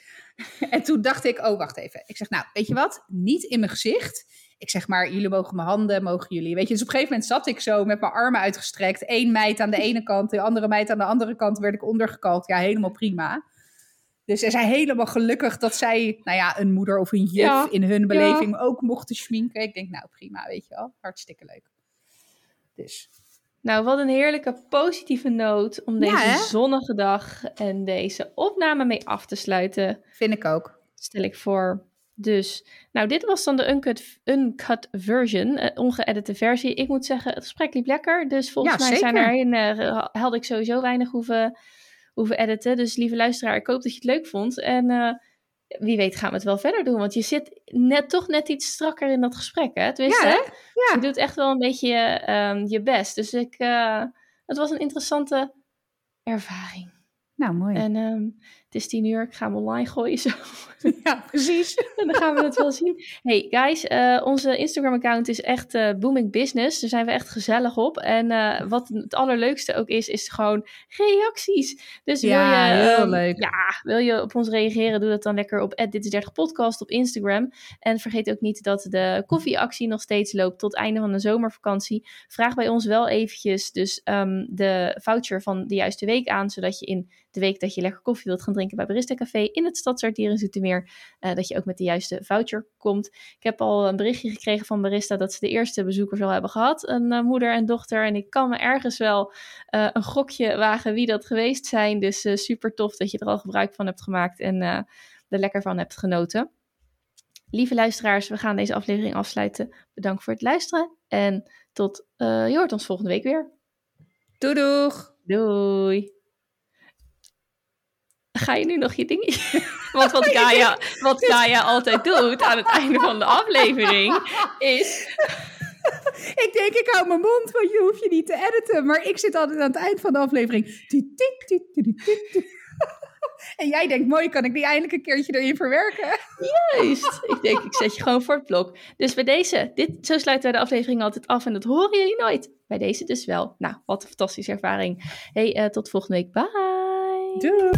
En toen dacht ik, oh, wacht even. Ik zeg, nou, weet je wat? Niet in mijn gezicht. Ik zeg maar, jullie mogen mijn handen, mogen jullie. Weet je, dus op een gegeven moment zat ik zo met mijn armen uitgestrekt. Eén meid aan de ene kant, de andere meid aan de andere kant werd ik ondergekalkt. Ja, helemaal prima. Dus ze zijn helemaal gelukkig dat zij, nou ja, een moeder of een juf in hun beleving ja. ook mochten schminken. Ik denk, nou prima, weet je wel. Hartstikke leuk. Dus.
Nou, wat een heerlijke positieve noot om deze ja, zonnige dag en deze opname mee af te sluiten.
Vind ik ook.
Stel ik voor. Dus, nou, dit was dan de uncut, uncut version, uh, ongeëdite versie. Ik moet zeggen, het gesprek liep lekker. Dus volgens ja, mij zijn er uh, had ik sowieso weinig hoeven hoeven editen. Dus lieve luisteraar, ik hoop dat je het leuk vond. En uh, wie weet gaan we het wel verder doen. Want je zit net, toch net iets strakker in dat gesprek, hè? Tenminste,
ja, hè? Ja.
je doet echt wel een beetje um, je best. Dus ik, uh, het was een interessante ervaring.
Nou, mooi.
En um, het is tien uur, ik ga hem online gooien zo.
Ja, precies.
en dan gaan we het wel zien. Hey guys, uh, onze Instagram-account is echt uh, booming business. Daar zijn we echt gezellig op. En uh, wat het allerleukste ook is, is gewoon reacties. Dus wil
ja,
je,
heel
um,
leuk.
Ja, wil je op ons reageren, doe dat dan lekker op Dit is 30 podcast op Instagram. En vergeet ook niet dat de koffieactie nog steeds loopt tot einde van de zomervakantie. Vraag bij ons wel eventjes dus um, de voucher van de juiste week aan, zodat je in de week dat je lekker koffie wilt gaan drinken bij Barista Café in het Stadsart hier in Zoetermeer, uh, dat je ook met de juiste voucher komt. Ik heb al een berichtje gekregen van Barista dat ze de eerste bezoekers al hebben gehad, een uh, moeder en dochter. En ik kan me ergens wel uh, een gokje wagen wie dat geweest zijn. Dus super tof dat je er al gebruik van hebt gemaakt en er lekker van hebt genoten. Lieve luisteraars, we gaan deze aflevering afsluiten. Bedankt voor het luisteren en tot, je hoort ons volgende week weer.
Doei doeg!
Doei! Ga je nu nog je dingetje... Want wat Gaia, wat Gaia altijd doet aan het einde van de aflevering is...
Ik denk, ik hou mijn mond, want je hoeft je niet te editen. Maar ik zit altijd aan het eind van de aflevering. En jij denkt, mooi, kan ik die eindelijk een keertje erin verwerken?
Juist. Ik denk, ik zet je gewoon voor het blok. Dus bij deze, dit, zo sluiten wij de aflevering altijd af. En dat horen jullie nooit. Bij deze dus wel. Nou, wat een fantastische ervaring. Hey, uh, tot volgende week. Bye.
Doei!